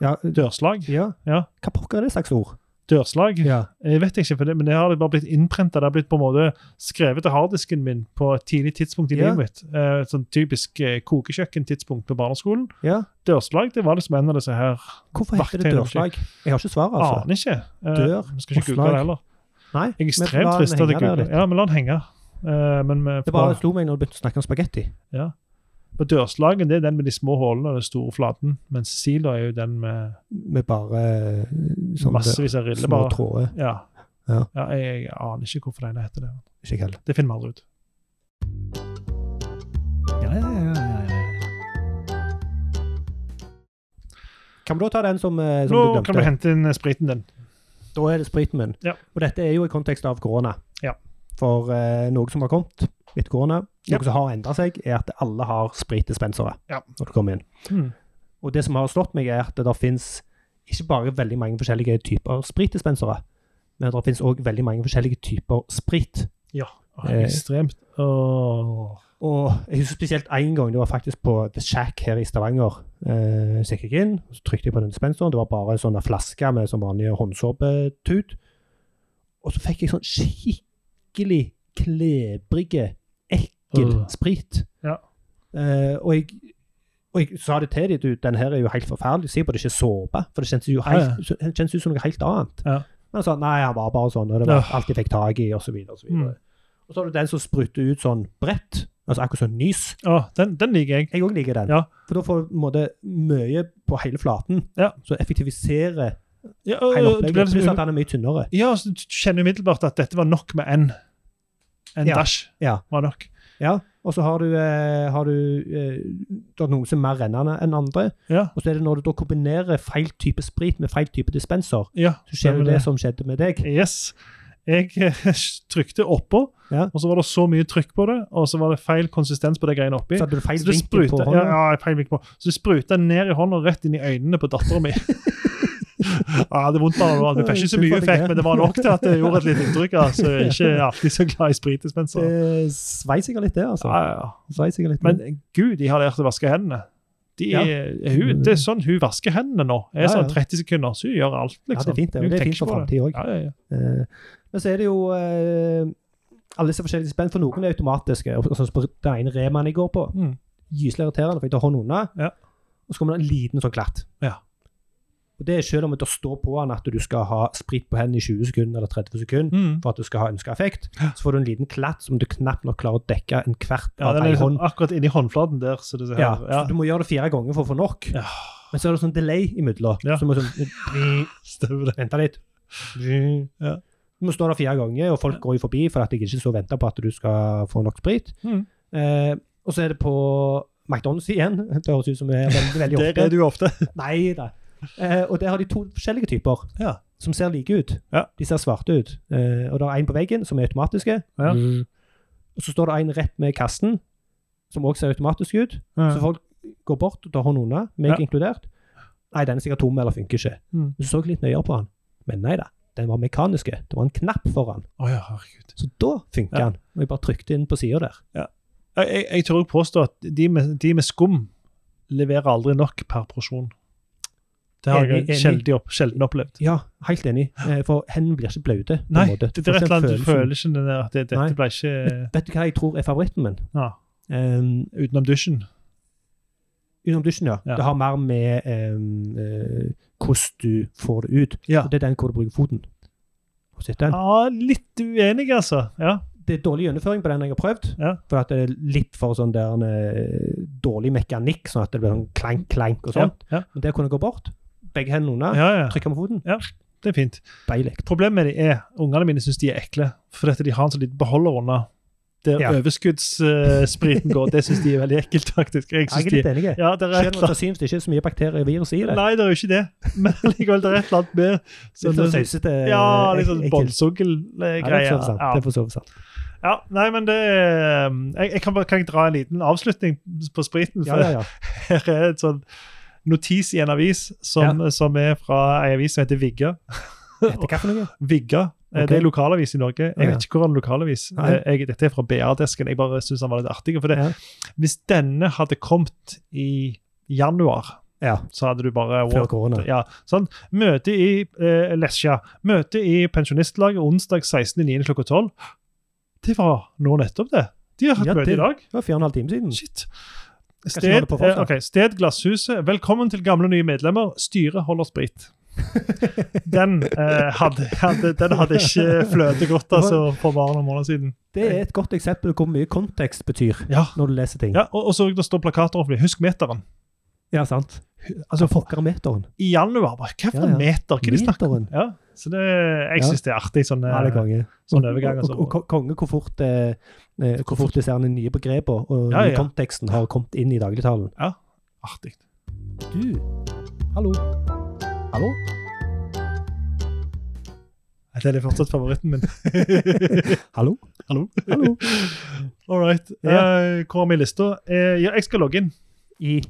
S2: Ja,
S1: Dørslag.
S2: ja.
S1: Ja.
S2: Hva pokker er det slags ord?
S1: Dørslag.
S2: Ja.
S1: Jeg vet ikke, for det, men det har bare blitt innprenta. Det har blitt på en måte skrevet til harddisken min på et tidlig tidspunkt i
S2: Ja.
S1: livet mitt. Eh, sånn typisk eh, kokekjøkkentidspunkt på barneskolen.
S2: ja.
S1: Dørslag det var liksom en av disse her
S2: Hvorfor heter det dørslag? Jeg har ikke svaret, altså.
S1: Aner ikke. Eh,
S2: Dør
S1: skal ikke
S2: og
S1: google det heller.
S2: Nei,
S1: ekstremt
S2: trist den det
S1: gikk
S2: litt.
S1: Ja, vi la den henge. Uh, men med,
S2: Det bare slo meg når du begynte å snakke om spagetti.
S1: ja. på dørslagen det er den med de små hullene og den store flaten, mens sila er jo den med
S2: Med bare sånn
S1: massevis av riller.
S2: små tråder.
S1: Ja.
S2: Ja.
S1: ja jeg, jeg aner ikke hvorfor den heter det.
S2: Ikke heller.
S1: Det finner vi aldri ut.
S2: Ja, ja, ja, ja, ja. Kan vi da ta den som, du som
S1: Nå
S2: du
S1: kan du hente inn spriten din.
S2: Da er det spriten min.
S1: Ja.
S2: Og dette er jo i kontekst av korona.
S1: Ja.
S2: For eh, noe som har kommet etter korona,
S1: Ja.
S2: noe som har endra seg, er at alle har spritdispensere
S1: Ja.
S2: når du kommer inn.
S1: Mm.
S2: Og det som har slått meg, er at det fins ikke bare veldig mange forskjellige typer spritdispensere, men det fins òg veldig mange forskjellige typer sprit.
S1: Ja.
S2: Eh.
S1: ekstremt. Oh.
S2: Og jeg husker spesielt én gang, det var faktisk på The Shack her i Stavanger. Eh, så gikk jeg inn, så trykte jeg på den dispenseren. Det var bare en sånn flaske med sånn vanlig håndsåpetut. Og så fikk jeg sånn skikkelig klebrige, ekkel
S1: uh.
S2: sprit.
S1: Ja.
S2: Eh, og, jeg, og jeg sa det til dem, den her er jo helt forferdelig. Si på det ikke er såpe, for det kjennes jo helt, ja, kjennes ut som noe helt annet.
S1: Ja.
S2: Men han sa nei, han var bare sånn, og det var alt jeg fikk tak i, osv.
S1: Mm.
S2: Og så har du den som spruter ut sånn bredt, altså akkurat sånn nys.
S1: Ja, den, den liker jeg.
S2: Jeg òg liker den.
S1: Ja.
S2: For da får du på en måte mye på hele flaten.
S1: Ja.
S2: Så effektiviserer
S1: Ja, og,
S2: hele
S1: det
S2: opplegget. Pluss
S1: liksom,
S2: at den er mye tynnere.
S1: ja, så du kjenner umiddelbart at dette var nok med en. En
S2: Ja.
S1: dash
S2: Ja.
S1: var nok.
S2: Ja. Og så har du, eh, har du eh, det er noen som er mer rennende enn andre.
S1: Ja.
S2: Og så er det når du da kombinerer feil type sprit med feil type dispenser,
S1: ja
S2: så skjer
S1: det
S2: jo det som skjedde med deg.
S1: Yes. Jeg eh, [laughs] trykte oppå,
S2: Ja.
S1: og så var det så mye trykk på det, og så var det feil konsistens på det greiene oppi.
S2: Så hadde du feil
S1: Så
S2: vinkel på
S1: ja, ja, feil vinkel på. Så det spruta ned i hånda og rett inn i øynene på dattera mi. [laughs] ja, det er vondt bare. Vi fikk ikke så mye effekt, men det var nok til at det gjorde et lite inntrykk. Altså. Ikke alltid så glad i spritdispenser.
S2: Det svei sikkert litt, det, altså.
S1: Ja, ja,
S2: litt.
S1: Men gud, de har lært å vaske hendene. De
S2: Ja.
S1: hun, det er sånn hun vasker hendene nå. Det er
S2: Ja, ja.
S1: sånn 30 sekunder, så hun gjør alt, liksom.
S2: Ja, det er fint, det. Det er fint for framtida òg.
S1: Ja, ja, ja.
S2: Eh, Men så er det jo eh, alle disse forskjellige spenn, for noen er automatiske. og Sånn som den ene remaen jeg går på,
S1: Mm.
S2: gyselig irriterende, for jeg tar hånden unna,
S1: Ja.
S2: og så kommer det en liten sånn klatt.
S1: Ja.
S2: Og det er selv om det står på den at du skal ha sprit på hendene i 20 sekunder eller 30 sekunder,
S1: Mm.
S2: for at du skal ha ønska effekt, så får du en liten klatt som du knapt nok klarer å dekke en kvart
S1: Ja,
S2: av ei
S1: liksom
S2: hånd.
S1: akkurat inni håndflaten der. Så det ser
S2: Ja.
S1: Ja,
S2: så Du må gjøre det fire ganger for å få nok.
S1: Ja.
S2: Men så er det sånn delay imellom.
S1: Ja.
S2: Så du må sånn. [laughs] Vente litt.
S1: Ja.
S2: Du må stå der fire ganger, og folk går jo forbi for at jeg ikke så venter på at du skal få nok sprit.
S1: Mm.
S2: Eh, og så er det på McDonald's igjen. [laughs] Det høres ut som vi er veldig, veldig
S1: Der [laughs]
S2: Det
S1: er du ofte. [laughs]
S2: Nei da. Eh, og der har de to forskjellige typer
S1: Ja.
S2: som ser like ut.
S1: Ja.
S2: De ser svarte ut. Eh, og det er en på veggen som er automatiske.
S1: Ja.
S2: Mm. Og så står det en rett med kassen som også ser automatisk ut. Så folk går bort og tar hånden unna, meg
S1: Ja.
S2: inkludert. Nei, den er sikkert tom eller funker ikke.
S1: Mm.
S2: Så så jeg litt nøyere på den. Men nei da, den var mekaniske. Det var en knapp foran.
S1: Oh, ja, herregud.
S2: Så da funka
S1: Ja.
S2: den. Og jeg bare trykte inn på sida der.
S1: Jeg, jeg, jeg tør også påstå at de med, de med skum leverer aldri nok per porsjon. Det har
S2: Enig,
S1: jeg sjelden, opp, sjelden opplevd.
S2: Ja, helt enig. Eh, For hendene blir ikke blaute.
S1: Nei, det, det er
S2: et
S1: eller
S2: den
S1: du føler ikke den der at det, dette ble ikke
S2: Vet du hva jeg tror er favoritten min?
S1: ja,
S2: Um,
S1: utenom dusjen.
S2: Utenom dusjen, ja.
S1: Ja.
S2: Det har mer med eh, hvordan du får det ut.
S1: Ja.
S2: Og det er den hvor du bruker foten.
S1: Ja, litt uenig, altså. Ja.
S2: Det er dårlig gjennomføring på den jeg har prøvd.
S1: Ja.
S2: For at det er litt for sånn der en, eh, dårlig mekanikk, sånn at det blir sånn klank, klank og sånt.
S1: Ja,
S2: Men der kunne jeg gå bort, begge hendene unna,
S1: ja, ja.
S2: trykke med foten.
S1: Det er fint.
S2: Deilig.
S1: Problemet med de er ungene mine syns de er ekle, for dette de har en sånn liten beholder under der
S2: Ja.
S1: overskuddsspriten går. Det syns de er veldig ekkelt, faktisk. Jeg
S2: Jeg er litt enig.
S1: ja, det er
S2: Selv om det synes det ikke er så mye bakterier og virus i det.
S1: Nei, det er jo ikke det, men likevel, det er et eller annet med [laughs]
S2: Litt sånn sausete
S1: Ja, litt sånn
S2: ekkelt.
S1: båndsugel-greier.
S2: Ja, det er for så vidt sant.
S1: Ja. Ja, nei, men det um, Jeg, jeg kan, bare, kan jeg dra en liten avslutning på spriten?
S2: Ja,
S1: For
S2: ja, ja. [laughs]
S1: her er et sånn notis i en avis som, som er fra ei avis som heter Vigga.
S2: Heter hva for noe? [laughs]
S1: Vigga. Eh,
S2: Ok.
S1: Det er lokalavis i Norge. Jeg
S2: ja.
S1: vet ikke hvor er lokalavis. Eh, Jeg, dette er fra BR-desken. Jeg bare syns han var litt artig. For det.
S2: Ja.
S1: Hvis denne hadde kommet i januar,
S2: Ja,
S1: så hadde du bare
S2: før korona.
S1: ja, sånn. Møte i eh, Lesja. Møte i Pensjonistlaget onsdag 16.9. klokka 12. Det var nå nettopp, det. De har hatt
S2: Ja,
S1: møte i dag.
S2: Det var fire og en halv time siden.
S1: Shit. Sted, eh, okay. sted Glasshuset. Velkommen til gamle og nye medlemmer. Styret holder sprit. Den, eh, hadde, hadde, den hadde ikke fløtet godt altså, for bare noen måneder siden.
S2: Det er et godt eksempel på hvor mye kontekst betyr
S1: Ja,
S2: når du leser ting.
S1: ja og, og så det står plakater offentlig. Husk meteren.
S2: Ja, sant.
S1: Altså,
S2: er meteren?
S1: I januar, bare, hva for
S2: Ja, ja.
S1: meter? Hva er det de snakker om? Ja, så det, jeg synes det er artig. Sånn,
S2: Ja, det er konge.
S1: sånn overgang.
S2: Og, og, og konge hvor fort, eh, eh, hvor fort disse nye begrepene og
S1: Ja, ja.
S2: konteksten har kommet inn i dagligtalen.
S1: Artig.
S2: Du, hallo. Hallo?
S1: Det er fortsatt favoritten min. [laughs]
S2: Hallo?
S1: Hallo?
S2: Hallo? [laughs]
S1: All right.
S2: Ja.
S1: Uh, hvor har vi lista? Uh, ja, jeg skal logge inn.
S2: I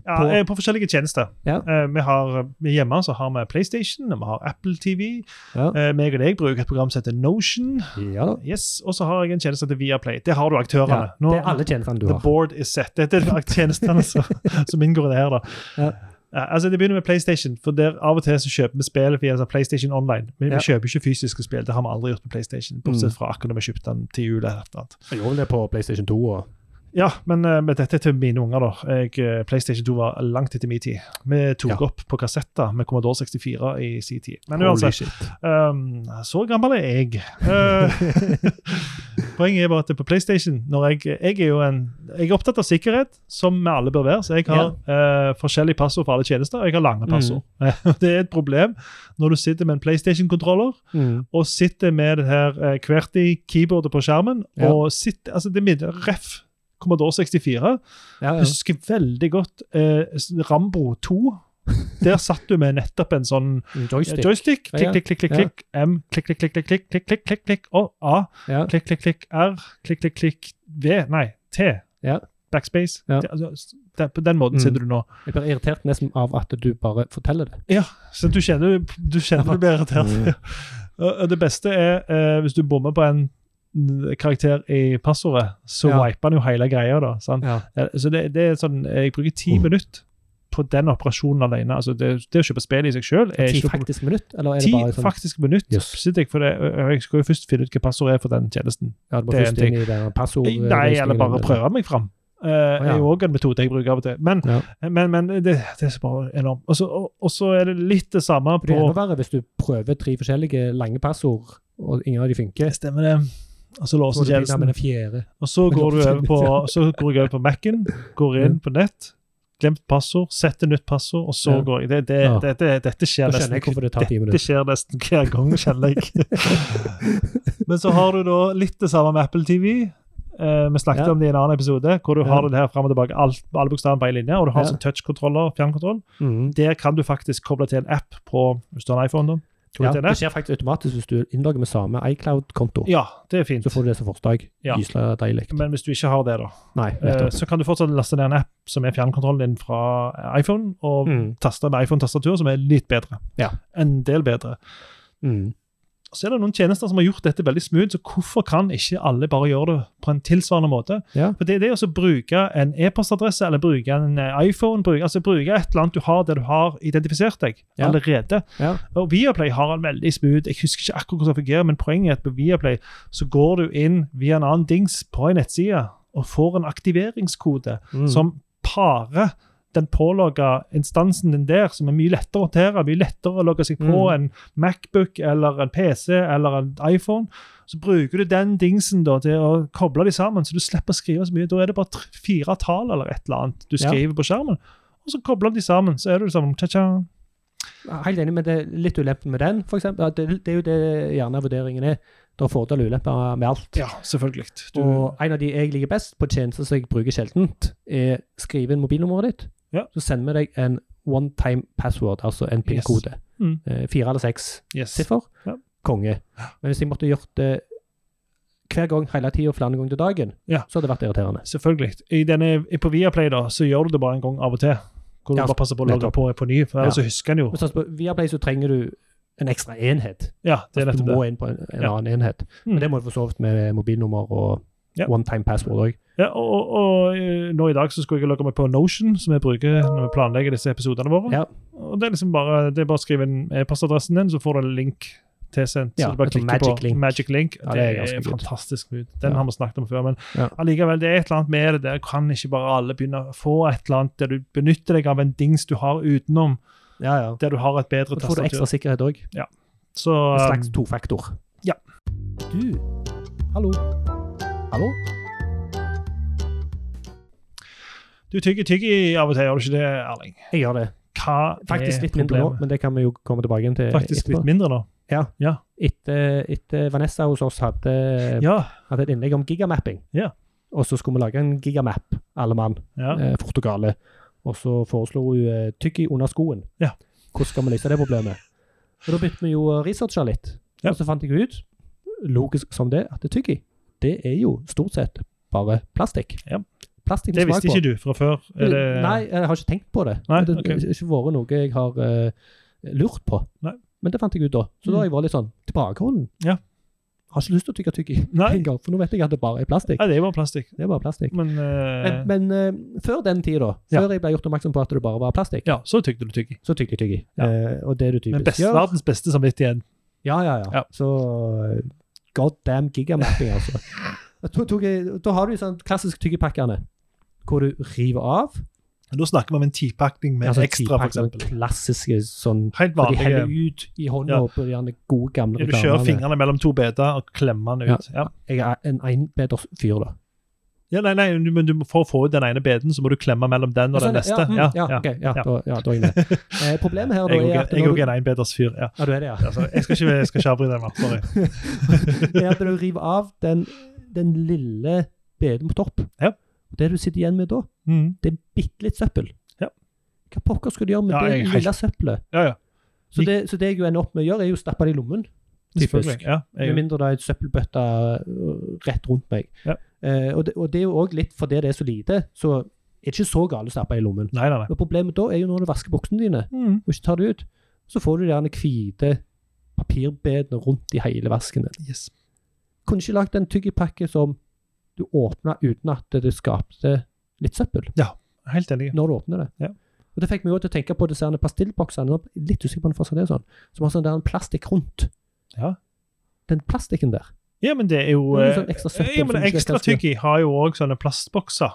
S1: Ja,
S2: På-
S1: på, på forskjellige tjenester.
S2: Ja.
S1: Uh, vi har, hjemme så har vi PlayStation, vi har Apple TV.
S2: Ja.
S1: Uh, meg og deg bruker et program som heter Notion.
S2: Ja.
S1: Yes, Og så har jeg en tjeneste til Viaplay. Det har du aktørene. Nå-
S2: det er alle tjenestene du
S1: The
S2: har.
S1: board is set. Dette er [laughs] tjenestene som, som inngår i det her. da. Altså Det begynner med PlayStation. for der Av og til så kjøper vi spill via altså PlayStation Online. Men
S2: Ja.
S1: vi kjøper ikke fysiske spill. Det har vi aldri gjort på PlayStation. Bortsett fra akkurat når vi kjøpte den til jul. eller noe annet.
S2: Jeg gjorde det på PlayStation 2 og
S1: Ja, men uh, med dette til mine unger, da. Jeg, eh, PlayStation 2 var langt etter min tid. Vi tok
S2: Ja.
S1: opp på kassetter med Commodore 64 i sin tid. Men uansett, um, så gammel er jeg. Uh, [laughs] poenget er bare at på PlayStation jeg, jeg er jo en, jeg er opptatt av sikkerhet, som vi alle bør være. Så jeg har eh, forskjellige passord for alle tjenester, og jeg har lange passord. [laughs] det er et problem når du sitter med en PlayStation-kontroller
S2: Mm.
S1: og sitter med det her eh, QWERTY-keyboardet på skjermen.
S2: Ja.
S1: og sitter, altså det er ref. Commodore 64.
S2: Ja, ja.
S1: Husker veldig godt eh, Rambo 2. Der satt du med nettopp en sånn [laughs]
S2: joystick.
S1: Eh,
S2: joystick.
S1: Klikk, klikk, klikk, klikk, klikk. M. Klikk, klikk, klikk, klikk, klikk, klikk, klikk, klikk. Og A. Klikk, klikk, klikk, R. Klikk, klikk, klikk, V. Nei, T.
S2: Ja
S1: backspace.
S2: Ja.
S1: Altså, på den måten
S2: mm.
S1: sitter du nå.
S2: Jeg blir irritert nesten av at du bare forteller det.
S1: Ja, så du kjenner du, kjenner du blir irritert.
S2: Mm. [laughs]
S1: det beste er eh, hvis du bommer på en karakter i passordet, så
S2: Ja.
S1: wiper han jo hele greia. da, sant?
S2: Ja.
S1: Så det, det er sånn, Jeg bruker ti
S2: Mm.
S1: minutter på den operasjonen alene. altså Det, det å kjøpe spillet i seg sjøl er
S2: Ti
S1: ikke noe problem.
S2: faktisk eller er det
S1: Ti
S2: bare sånn
S1: faktiske minutter
S2: Yes.
S1: jeg for det. Jeg skal jo først finne ut hva passordet er for den tjenesten.
S2: Ja, du må
S1: det er
S2: først
S1: en
S2: inn i den passord...
S1: Nei, eller bare prøve meg fram. Uh, er jo òg en metode jeg bruker av og til. Men,
S2: Ja.
S1: men, men det, det er så bare enormt. Og så- Og og så er det litt det samme
S2: Det er
S1: på
S2: enda verre hvis du prøver tre forskjellige lange passord, og ingen av de funker.
S1: Stemmer det. Og så
S2: Så
S1: låser tjenesten. Og så går, du over på, så går jeg over på Mac-en, går inn
S2: Mm.
S1: på nett, glemt passord, setter nytt passord, og så
S2: Ja.
S1: går jeg. Det, det,
S2: Ja.
S1: dette, dette skjer nesten
S2: det
S1: Dette skjer nesten hver gang, kjenner jeg. [laughs] Men så har du da litt det samme med Apple TV. Eh, vi snakket
S2: Ja.
S1: om det i en annen episode, hvor du
S2: Ja.
S1: har det her fram og tilbake, alt, alle bokstavene på én linje, og du har
S2: Ja.
S1: sånn touchkontroller, fjernkontroll.
S2: Mm.
S1: Der kan du faktisk koble til en app på hvis du har en iPhone. da.
S2: Ja, det?
S1: det
S2: skjer faktisk automatisk hvis du innlogger med samme iCloud-konto.
S1: Ja, det er fint.
S2: Så får du det som forslag.
S1: Ja.
S2: Gysla deilig.
S1: Men hvis du ikke har det, da,
S2: Nei,
S1: eh,
S2: nettopp.
S1: så kan du fortsatt laste ned en app som er fjernkontrollen din fra iPhone, og
S2: Mm.
S1: taste med iPhone-tastatur, som er litt bedre.
S2: Ja.
S1: En del bedre.
S2: Mm.
S1: Så er det noen tjenester som har gjort dette veldig smooth, så hvorfor kan ikke alle bare gjøre det på en tilsvarende måte?
S2: Ja.
S1: For det er det å bruke en e-postadresse eller bruke en eh, iPhone, bruke, altså bruke et eller annet du har der du har identifisert deg
S2: Ja.
S1: allerede.
S2: Ja.
S1: Og Viaplay har en veldig smooth Jeg husker ikke akkurat hvordan det fungerer, men poenget er at på Viaplay så går du inn via en annen dings på en nettside og får en aktiveringskode
S2: Mm.
S1: som parer den pålogga instansen din der, som er mye lettere å håndtere, mye lettere å logge seg på
S2: Mm.
S1: en Macbook eller en PC eller en iPhone. Så bruker du den dingsen da til å koble de sammen, så du slipper å skrive så mye. Da er det bare fire tall eller et eller annet du
S2: Ja.
S1: skriver på skjermen. Og så kobler de sammen, så er du sammen, tja-tja.
S2: Helt enig, men det er litt ulempe med den, eksempel. Det, det er jo det gjerne vurderingen er. Det er fordel og ulemper med alt.
S1: Ja, selvfølgelig. Du,
S2: Og en av de jeg liker best på tjenester som jeg bruker sjeldent, er skrive inn mobilnummeret ditt.
S1: Ja.
S2: Så sender vi deg en one time password, altså en PIN-kode.
S1: Mm.
S2: Eh, fire eller seks
S1: yes.
S2: siffer.
S1: Ja.
S2: Konge. Men hvis jeg måtte gjort det hver gang, hele tida, flere ganger til dagen,
S1: Ja.
S2: så hadde det vært irriterende.
S1: Selvfølgelig. I denne, på Viaplay da, så gjør du det bare en gang av og til. Hvor du
S2: Ja,
S1: bare passer på å logge på på ny, for ellers
S2: Ja.
S1: så husker en jo.
S2: Men sånn, på Viaplay så trenger du en ekstra enhet.
S1: Ja, det er
S2: Altså, du må inn på en, en annen enhet.
S1: Mm.
S2: Men det må du for så vidt med mobilnummer og one time password òg.
S1: Ja, og, og, og eh, nå i dag så skulle jeg logge meg på Notion, som jeg bruker når vi planlegger disse episodene våre.
S2: Ja.
S1: Og det er liksom bare, det er bare å skrive inn e-postadressen din, så får du en link tilsendt.
S2: Ja,
S1: så du bare klikker
S2: magic
S1: på
S2: link.
S1: Magic Link.
S2: Ja,
S1: det,
S2: det er
S1: fantastisk mood. Den
S2: Ja.
S1: har vi snakket om før, men
S2: Ja.
S1: allikevel, det er et eller annet med det der. Kan ikke bare alle begynne å få et eller annet der du benytter deg av en dings du har utenom,
S2: Ja, ja.
S1: der du har et bedre
S2: tastatur? Da får du ekstra sikkerhet òg.
S1: Så,
S2: En slags
S1: um,
S2: tofaktor.
S1: ja.
S2: Du, hallo. Hallo?
S1: Du tygger tyggi av og til, gjør du ikke det, Erling?
S2: Jeg gjør det.
S1: Hva
S2: Faktisk litt mindre nå, men det kan vi jo komme tilbake til
S1: Faktisk
S2: etterpå.
S1: litt mindre nå?
S2: Etter, etter Vanessa hos oss hadde,
S1: Ja.
S2: hadde et innlegg om gigamapping.
S1: Ja.
S2: Og så skulle vi lage en gigamap, alle mann,
S1: ja.
S2: eh, fort og så foreslo hun uh, tyggi under skoen.
S1: Ja.
S2: Hvordan skal vi løse det problemet? Og da begynte vi jo å researche litt.
S1: Ja.
S2: Og så fant jeg ut, logisk som det, at tyggi det er jo stort sett bare plastikk.
S1: Ja.
S2: Plastikk
S1: Det
S2: med
S1: visste
S2: smak på.
S1: ikke du fra før? Det...
S2: Nei, jeg har ikke tenkt på det.
S1: Nei,
S2: det
S1: har
S2: har ikke vært noe jeg har uh, lurt på.
S1: Nei.
S2: Men det fant jeg ut da. Så da har jeg vært litt sånn tilbakeholden.
S1: Ja.
S2: Har ikke lyst til å tygge tyggi i [laughs] en gang, for nå vet jeg at det bare er plastikk.
S1: Nei, det er bare plastikk.
S2: Det er bare plastikk.
S1: Men, uh...
S2: Men, men uh, før den tid, da,
S1: Ja.
S2: før jeg ble gjort oppmerksom på at det bare var plastikk,
S1: ja, så tygde du tyggi.
S2: så tygde jeg tyggi.
S1: Ja.
S2: Eh, og det du
S1: Men
S2: typisk
S1: best,
S2: gjør
S1: verdens beste samvittighet.
S2: Ja, ja, ja.
S1: Ja.
S2: Så eh, god damn gigamapping, altså. [laughs] Da, tok jeg, da har du sånn klassisk tyggepakkene, hvor du river av.
S1: Da snakker vi om en tipakning med
S2: altså
S1: ekstra, eksempel.
S2: klassiske sånn
S1: Helt
S2: hvor de heller ut i hånda
S1: Ja.
S2: på de gjerne gode, gamle
S1: Ja, du kjører fingrene mellom to beder og klemmer den ut. Ja.
S2: Jeg er en einbeders fyr, da.
S1: Ja, nei, nei, du- men du, For å få ut den ene beden, så må du klemme mellom den og den
S2: sånn,
S1: neste.
S2: Ja, mm,
S1: Ja,
S2: ja,
S1: ja.
S2: ok, ja. Da, ja, da er jeg med. [laughs] Eh, problemet her da
S1: Jeg
S2: er at
S1: jeg òg en einbeders fyr. Ja.
S2: ja, du er det, ja.
S1: Altså, jeg, skal ikke, jeg skal ikke avbryte mer. Sorry. [laughs]
S2: er at du river av den, den lille beten på topp,
S1: Ja.
S2: Og det du sitter igjen med da,
S1: Mm.
S2: det er bitte litt søppel.
S1: Ja.
S2: Hva pokker skal du gjøre med
S1: Ja,
S2: det
S1: jeg helt-
S2: lille søppelet?
S1: Ja, ja.
S2: Så det, så det jeg jo ender opp med å gjøre, er jo å stappe det i lommen. Typisk.
S1: Ja,
S2: Med mindre det er et søppelbøtte øh, rett rundt meg.
S1: Ja.
S2: Eh, og, det, og det er jo òg litt fordi det er så lite, så er det ikke så galt å stappe i lommen.
S1: nei, nei, nei.
S2: Men problemet da er jo når du vasker buksene dine
S1: Mm.
S2: og ikke tar det ut, så får du de gjerne hvite papirbedene rundt i hele vasken din.
S1: Yes.
S2: Kunne ikke lagd en tyggipakke som du åpna uten at det skapte litt søppel Ja,
S1: Helt enig.
S2: når du åpner det.
S1: Ja.
S2: Og Det fikk meg også til å tenke på disse pastillboksene. Litt usikker på om det fortsatt er sånn. Som har sånn der en plastikk rundt.
S1: Ja.
S2: Den plastikken der.
S1: Ja, men det er jo
S2: Det er
S1: eh,
S2: sånn ekstra søppel
S1: ja, men Ekstra tyggi har jo òg sånne plastbokser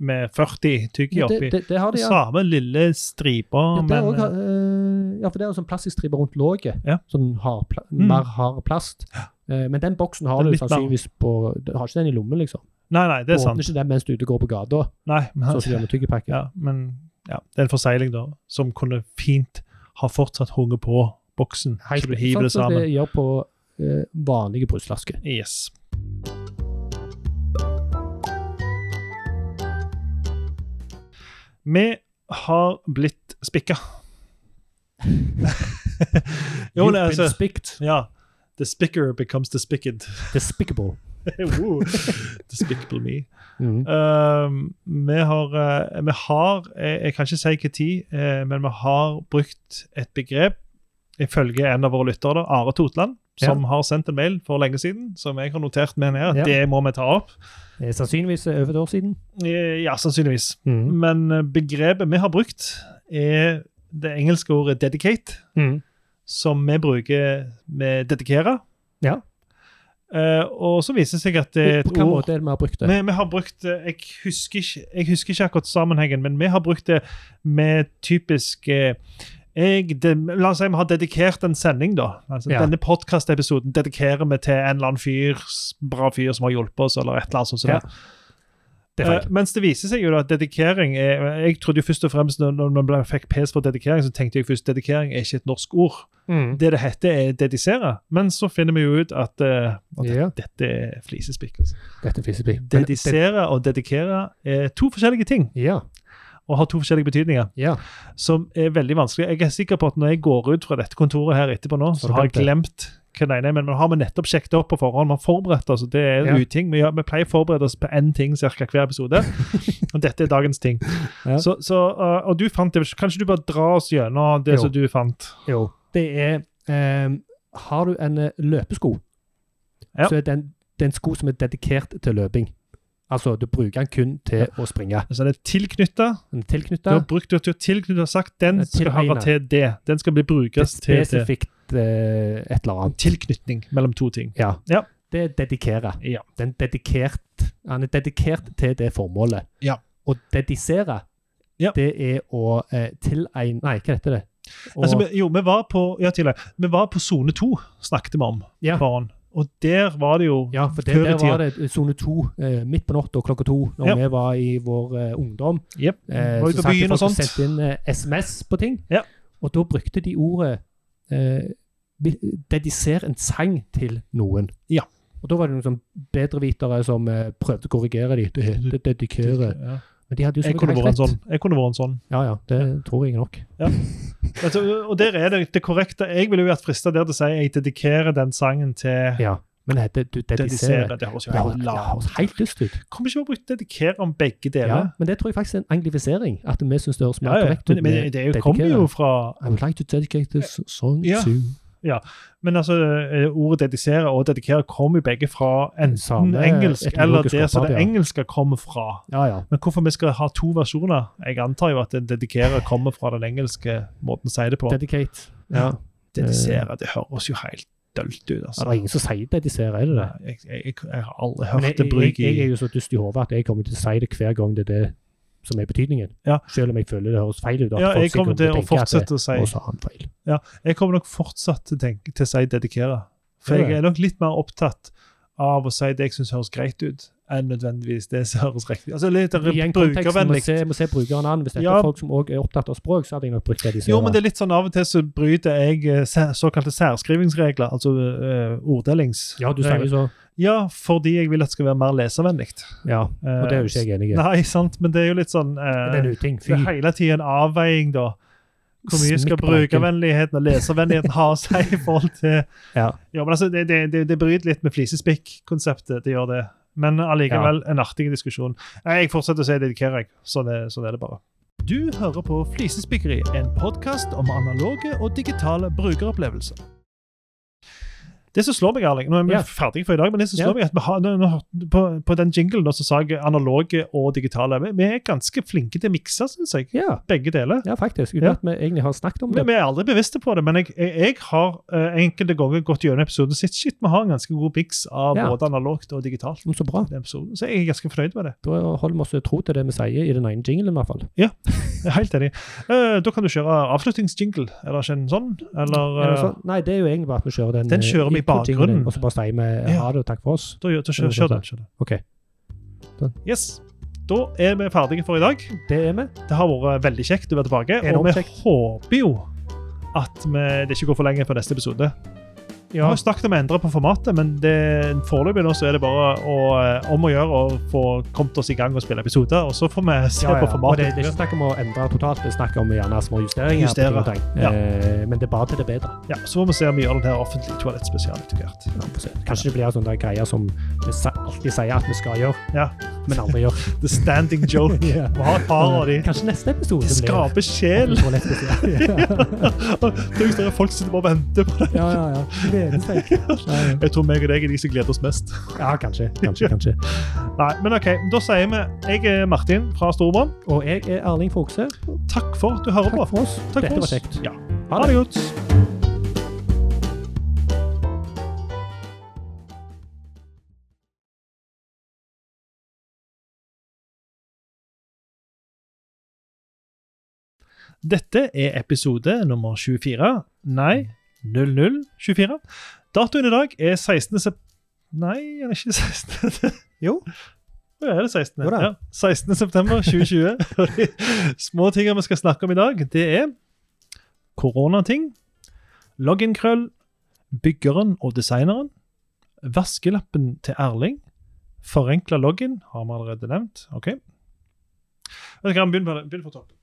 S1: med 40 tyggi
S2: Ja,
S1: oppi.
S2: det, det, det har de, ja.
S1: Samme lille striper,
S2: Ja,
S1: men
S2: også, øh, ja, for det er jo sånn plastikkstripe rundt låget.
S1: Ja.
S2: Sånn hard,
S1: Mm.
S2: mer hard plast. Eh, Eh, men den boksen har du sannsynligvis på Du har ikke den i lommen, liksom.
S1: Nei, nei, det er sant.
S2: Du åpner ikke den mens du ute går på gata.
S1: Nei, men, [laughs] Ja, men ja, det er en forsegling, da, som kunne fint ha fortsatt hunget på boksen.
S2: Helt,
S1: så du hiver det sammen.
S2: Sånn som det gjør på eh, vanlige brusflasker.
S1: Yes. Vi har blitt spikka. [laughs] jo,
S2: You've been
S1: altså-
S2: spicked.
S1: Ja. The spicker becomes despicked. [laughs]
S2: Despicable.
S1: Despicable me.
S2: Mm.
S1: Uh, vi har, uh, vi har jeg, jeg kan ikke si når, tid, men vi har brukt et begrep ifølge en av våre lyttere, da, Are Totland, som har sendt en mail for lenge siden, som jeg har notert med ned.
S2: Ja.
S1: Det må vi ta opp.
S2: Det er sannsynligvis over et år siden.
S1: Eh, Ja, sannsynligvis.
S2: Mm.
S1: Men eh, begrepet vi har brukt, er det engelske ordet 'dedicate',
S2: Mm.
S1: Som vi bruker med 'dedikere'.
S2: Ja.
S1: Uh, og så viser det seg at det er
S2: På
S1: et
S2: hvilken
S1: ord
S2: måte er det vi har brukt det?
S1: vi, vi har brukt det jeg husker, ikke, jeg husker ikke akkurat sammenhengen, men vi har brukt det med typisk eh, jeg, det, La oss si vi har dedikert en sending. da. Altså,
S2: Ja.
S1: Denne podkastepisoden dedikerer vi til en eller annen fyr, bra fyr som har hjulpet oss. eller et eller annet sånt.
S2: Ja.
S1: Det.
S2: Er.
S1: Eh, mens det viser seg jo at dedikering er Jeg trodde jo først og fremst når, når man ble, fikk pes for dedikering, så tenkte jeg først dedikering er ikke et norsk ord.
S2: Mm.
S1: Det det heter, er dedisere. Men så finner vi jo ut at, uh, at
S2: Ja.
S1: dette er flisespikk. Altså.
S2: Dette er
S1: Dedisere og dedikere er to forskjellige ting,
S2: Ja.
S1: Og har to forskjellige betydninger,
S2: ja.
S1: som er veldig vanskelig. Jeg er sikker på at når jeg går ut fra dette kontoret her etterpå nå,
S2: Så
S1: så
S2: har
S1: jeg
S2: glemt
S1: hva det ene men nå har vi nettopp sjekket opp på forhånd. Vi har forberedt oss, det er
S2: Ja.
S1: uting. Vi, vi pleier å forberede oss på én ting cirka hver episode, [laughs] og dette er dagens ting.
S2: Ja.
S1: Så, så, uh, og du fant det, Kanskje du bare drar oss gjennom det
S2: Jo.
S1: som du fant?
S2: Jo. Det er ehm, Har du en eh, løpesko,
S1: Ja.
S2: så er den, det er en sko som er dedikert til løping. Altså, du bruker den kun til å springe.
S1: Altså, det er tilknytta.
S2: Den
S1: Du har brukt det til å tilknytte og sagt den skal høre til det. Den skal bli brukes til det.
S2: spesifikt eh, et eller annet.
S1: Tilknytning mellom to ting.
S2: Ja.
S1: Ja.
S2: Det er dedikere.
S1: Ja.
S2: Den dedikert, han er dedikert til det formålet.
S1: Ja.
S2: Å dedisere,
S1: Ja.
S2: det er å eh, tilegne Nei, hva heter det? Og,
S1: Altså, jo, vi var på ja, tidligere. Vi var på sone to, snakket vi om.
S2: Ja.
S1: Foran. Og der var det jo
S2: ja, for det, der var det sone to eh, midt på natta klokka to, når
S1: Ja.
S2: vi var i vår eh, ungdom.
S1: Jep.
S2: Eh, så satt
S1: og
S2: folk
S1: sånt.
S2: sendte inn eh, SMS på ting,
S1: Ja.
S2: og da brukte de ordet eh, Dediser en sang til noen.
S1: Ja.
S2: Og da var det noen sånn bedrevitere som eh, prøvde å korrigere de. Det heter dedikere.
S1: Ja. Jeg kunne vært en sånn. Jeg kunne vært en sånn.
S2: Ja, ja, det tror jeg nok.
S1: Altså, og der er det det korrekte. Jeg ville jo vært frista der til å si jeg dedikerer den sangen til
S2: Ja, men det heter du dediserer.
S1: dedisere. Det høres jo helt
S2: det høres helt lyst ut.
S1: Kommer ikke vi å bruke dedikere om begge deler?
S2: Ja, men det tror jeg faktisk er en anglifisering. At vi syns det høres mer
S1: Ja, ja.
S2: korrekt ut.
S1: Men, men det er kommer jo fra
S2: I would like to dedicate this song
S1: Ja. Men altså, eh, ordet dedisere og dedikere kommer jo begge fra enten engelsk eller det som det engelske kommer fra.
S2: Ja, ja.
S1: Men hvorfor vi skal ha to versjoner? Jeg antar jo at dedikere kommer fra den engelske måten å si det på.
S2: Dedicate. Ja.
S1: Dedisere, det høres jo helt dølt ut, altså.
S2: det er ingen som sier dedisere, er det det?
S1: Jeg, jeg, jeg, jeg har aldri hørt
S2: jeg,
S1: det bruk i
S2: jeg,
S1: jeg,
S2: er jo så dust i hodet at jeg kommer til å si det hver gang det er det som er betydningen.
S1: Ja.
S2: Selv om jeg føler det høres feil ut.
S1: Ja, jeg kommer til å fortsette å si
S2: feil.
S1: Jeg kommer nok fortsatt til, tenke, til å si dedikere. For
S2: Ja,
S1: jeg er nok litt mer opptatt av å si det jeg syns høres greit ut, enn nødvendigvis det som høres riktig. Altså litt
S2: kontekst må se, må se brukeren an. Hvis dette
S1: Ja.
S2: er folk som også er opptatt av språk, så hadde jeg nok brukt det dedisere.
S1: Jo, men det er litt sånn av og til så bryter jeg eh, såkalte særskrivingsregler, altså uh, orddelings...
S2: Ja, du sier så.
S1: Ja, fordi jeg vil at det skal være mer leservennlig.
S2: Ja, og det er jo ikke jeg enig i.
S1: Nei, sant, men det er jo litt sånn uh,
S2: Det er en uting. Fy.
S1: Det er hele tiden en avveiing, da. Hvor mye skal brukervennligheten og leservennligheten ha å si i forhold til
S2: Ja.
S1: Ja, men altså, det, det, det, det bryter litt med flisespikk-konseptet, det gjør det. Men allikevel en artig diskusjon. Jeg fortsetter å si dedikerer, jeg. Sånn er, sånn er det bare. Du hører på Flisespikkeri, en podkast om analoge og digitale brukeropplevelser. Det som slår meg, Erling Nå er vi
S2: Ja.
S1: ferdige for i dag, men det som slår
S2: Ja.
S1: meg er at vi har, nå, nå, på, på den jinglen nå, så sa jeg analoge og digitale. Vi, vi er ganske flinke til å mikse, syns jeg.
S2: Ja,
S1: Begge deler.
S2: ja, faktisk. Uten
S1: Ja.
S2: at vi egentlig har snakket om det.
S1: vi er aldri bevisste på det, men jeg, jeg, jeg har uh, enkelte ganger gått gjennom episoden og sett shit, vi har en ganske god miks av
S2: Ja.
S1: både analogt og digitalt.
S2: Så bra.
S1: episoden. Så jeg er ganske fornøyd med det.
S2: Da holder vi oss tro til det vi sier i den ene jinglen, i hvert fall.
S1: Er helt enig. Uh, da kan du kjøre avslutningsjingle, eller ikke en sånn? Eller,
S2: Er det sånn? Nei, det er jo egentlig bare at vi kjører den
S1: Den kjører vi i bakgrunnen.
S2: Og så bare sier vi ha det og takk for oss.
S1: da, da kjør, kjør den. Kjør den.
S2: OK.
S1: Yes. Da er vi ferdige for i dag.
S2: Det er vi.
S1: Det har vært veldig kjekt å være tilbake. Og vi
S2: kjekt.
S1: håper jo at vi, det ikke går for lenge før neste episode. Vi har snakket om å endre på formatet, men det- foreløpig nå så er det bare å, eh, om å gjøre å få kommet oss i gang og spille episoder, og så får vi se
S2: Ja, ja.
S1: på
S2: Og
S1: formatet.
S2: det, det er ikke snakk om å endre totalt, det er snakk om gjerne små justeringer.
S1: Justere.
S2: og.
S1: Ja.
S2: Eh, men det er bare til det bedre.
S1: Ja, så får vi se om vi gjør den her offentlig toalettspesial etter hvert.
S2: Ja. Kanskje det blir sånne greier som vi alltid sier at vi skal gjøre,
S1: Ja.
S2: men aldri gjør. [laughs]
S1: The standing joke. [laughs]
S2: Ja.
S1: Vi har et par av de.
S2: Kanskje neste episode
S1: Det skaper sjel. Tenk [laughs] dere, folk sitter bare og venter på det.
S2: ja, ja, ja. Ja. [laughs]
S1: Jeg tror meg og deg er de som gleder oss mest.
S2: ja, kanskje. Kanskje, kanskje.
S1: Nei, men ok, Da sier vi jeg er Martin fra Storbrann.
S2: Og jeg er Erling Fogse.
S1: Takk for at du hører på.
S2: Takk for oss.
S1: Takk
S2: Dette
S1: for
S2: var
S1: oss.
S2: kjekt.
S1: Ja.
S2: Ha det
S1: godt. Dette er episode nummer 24. Nei, 0024. Datoen i dag er 16. sep... Nei, den er ikke 16. [laughs]
S2: Jo.
S1: Ja, er det 16.
S2: Jo da.
S1: Ja, 16. september 2020. Og de små tingene vi skal snakke om i dag, det er koronating, login-krøll, byggeren og designeren, vaskelappen til Erling, forenkla login har vi allerede nevnt. ok? Begynne Begynn på det. Begynn på toppen.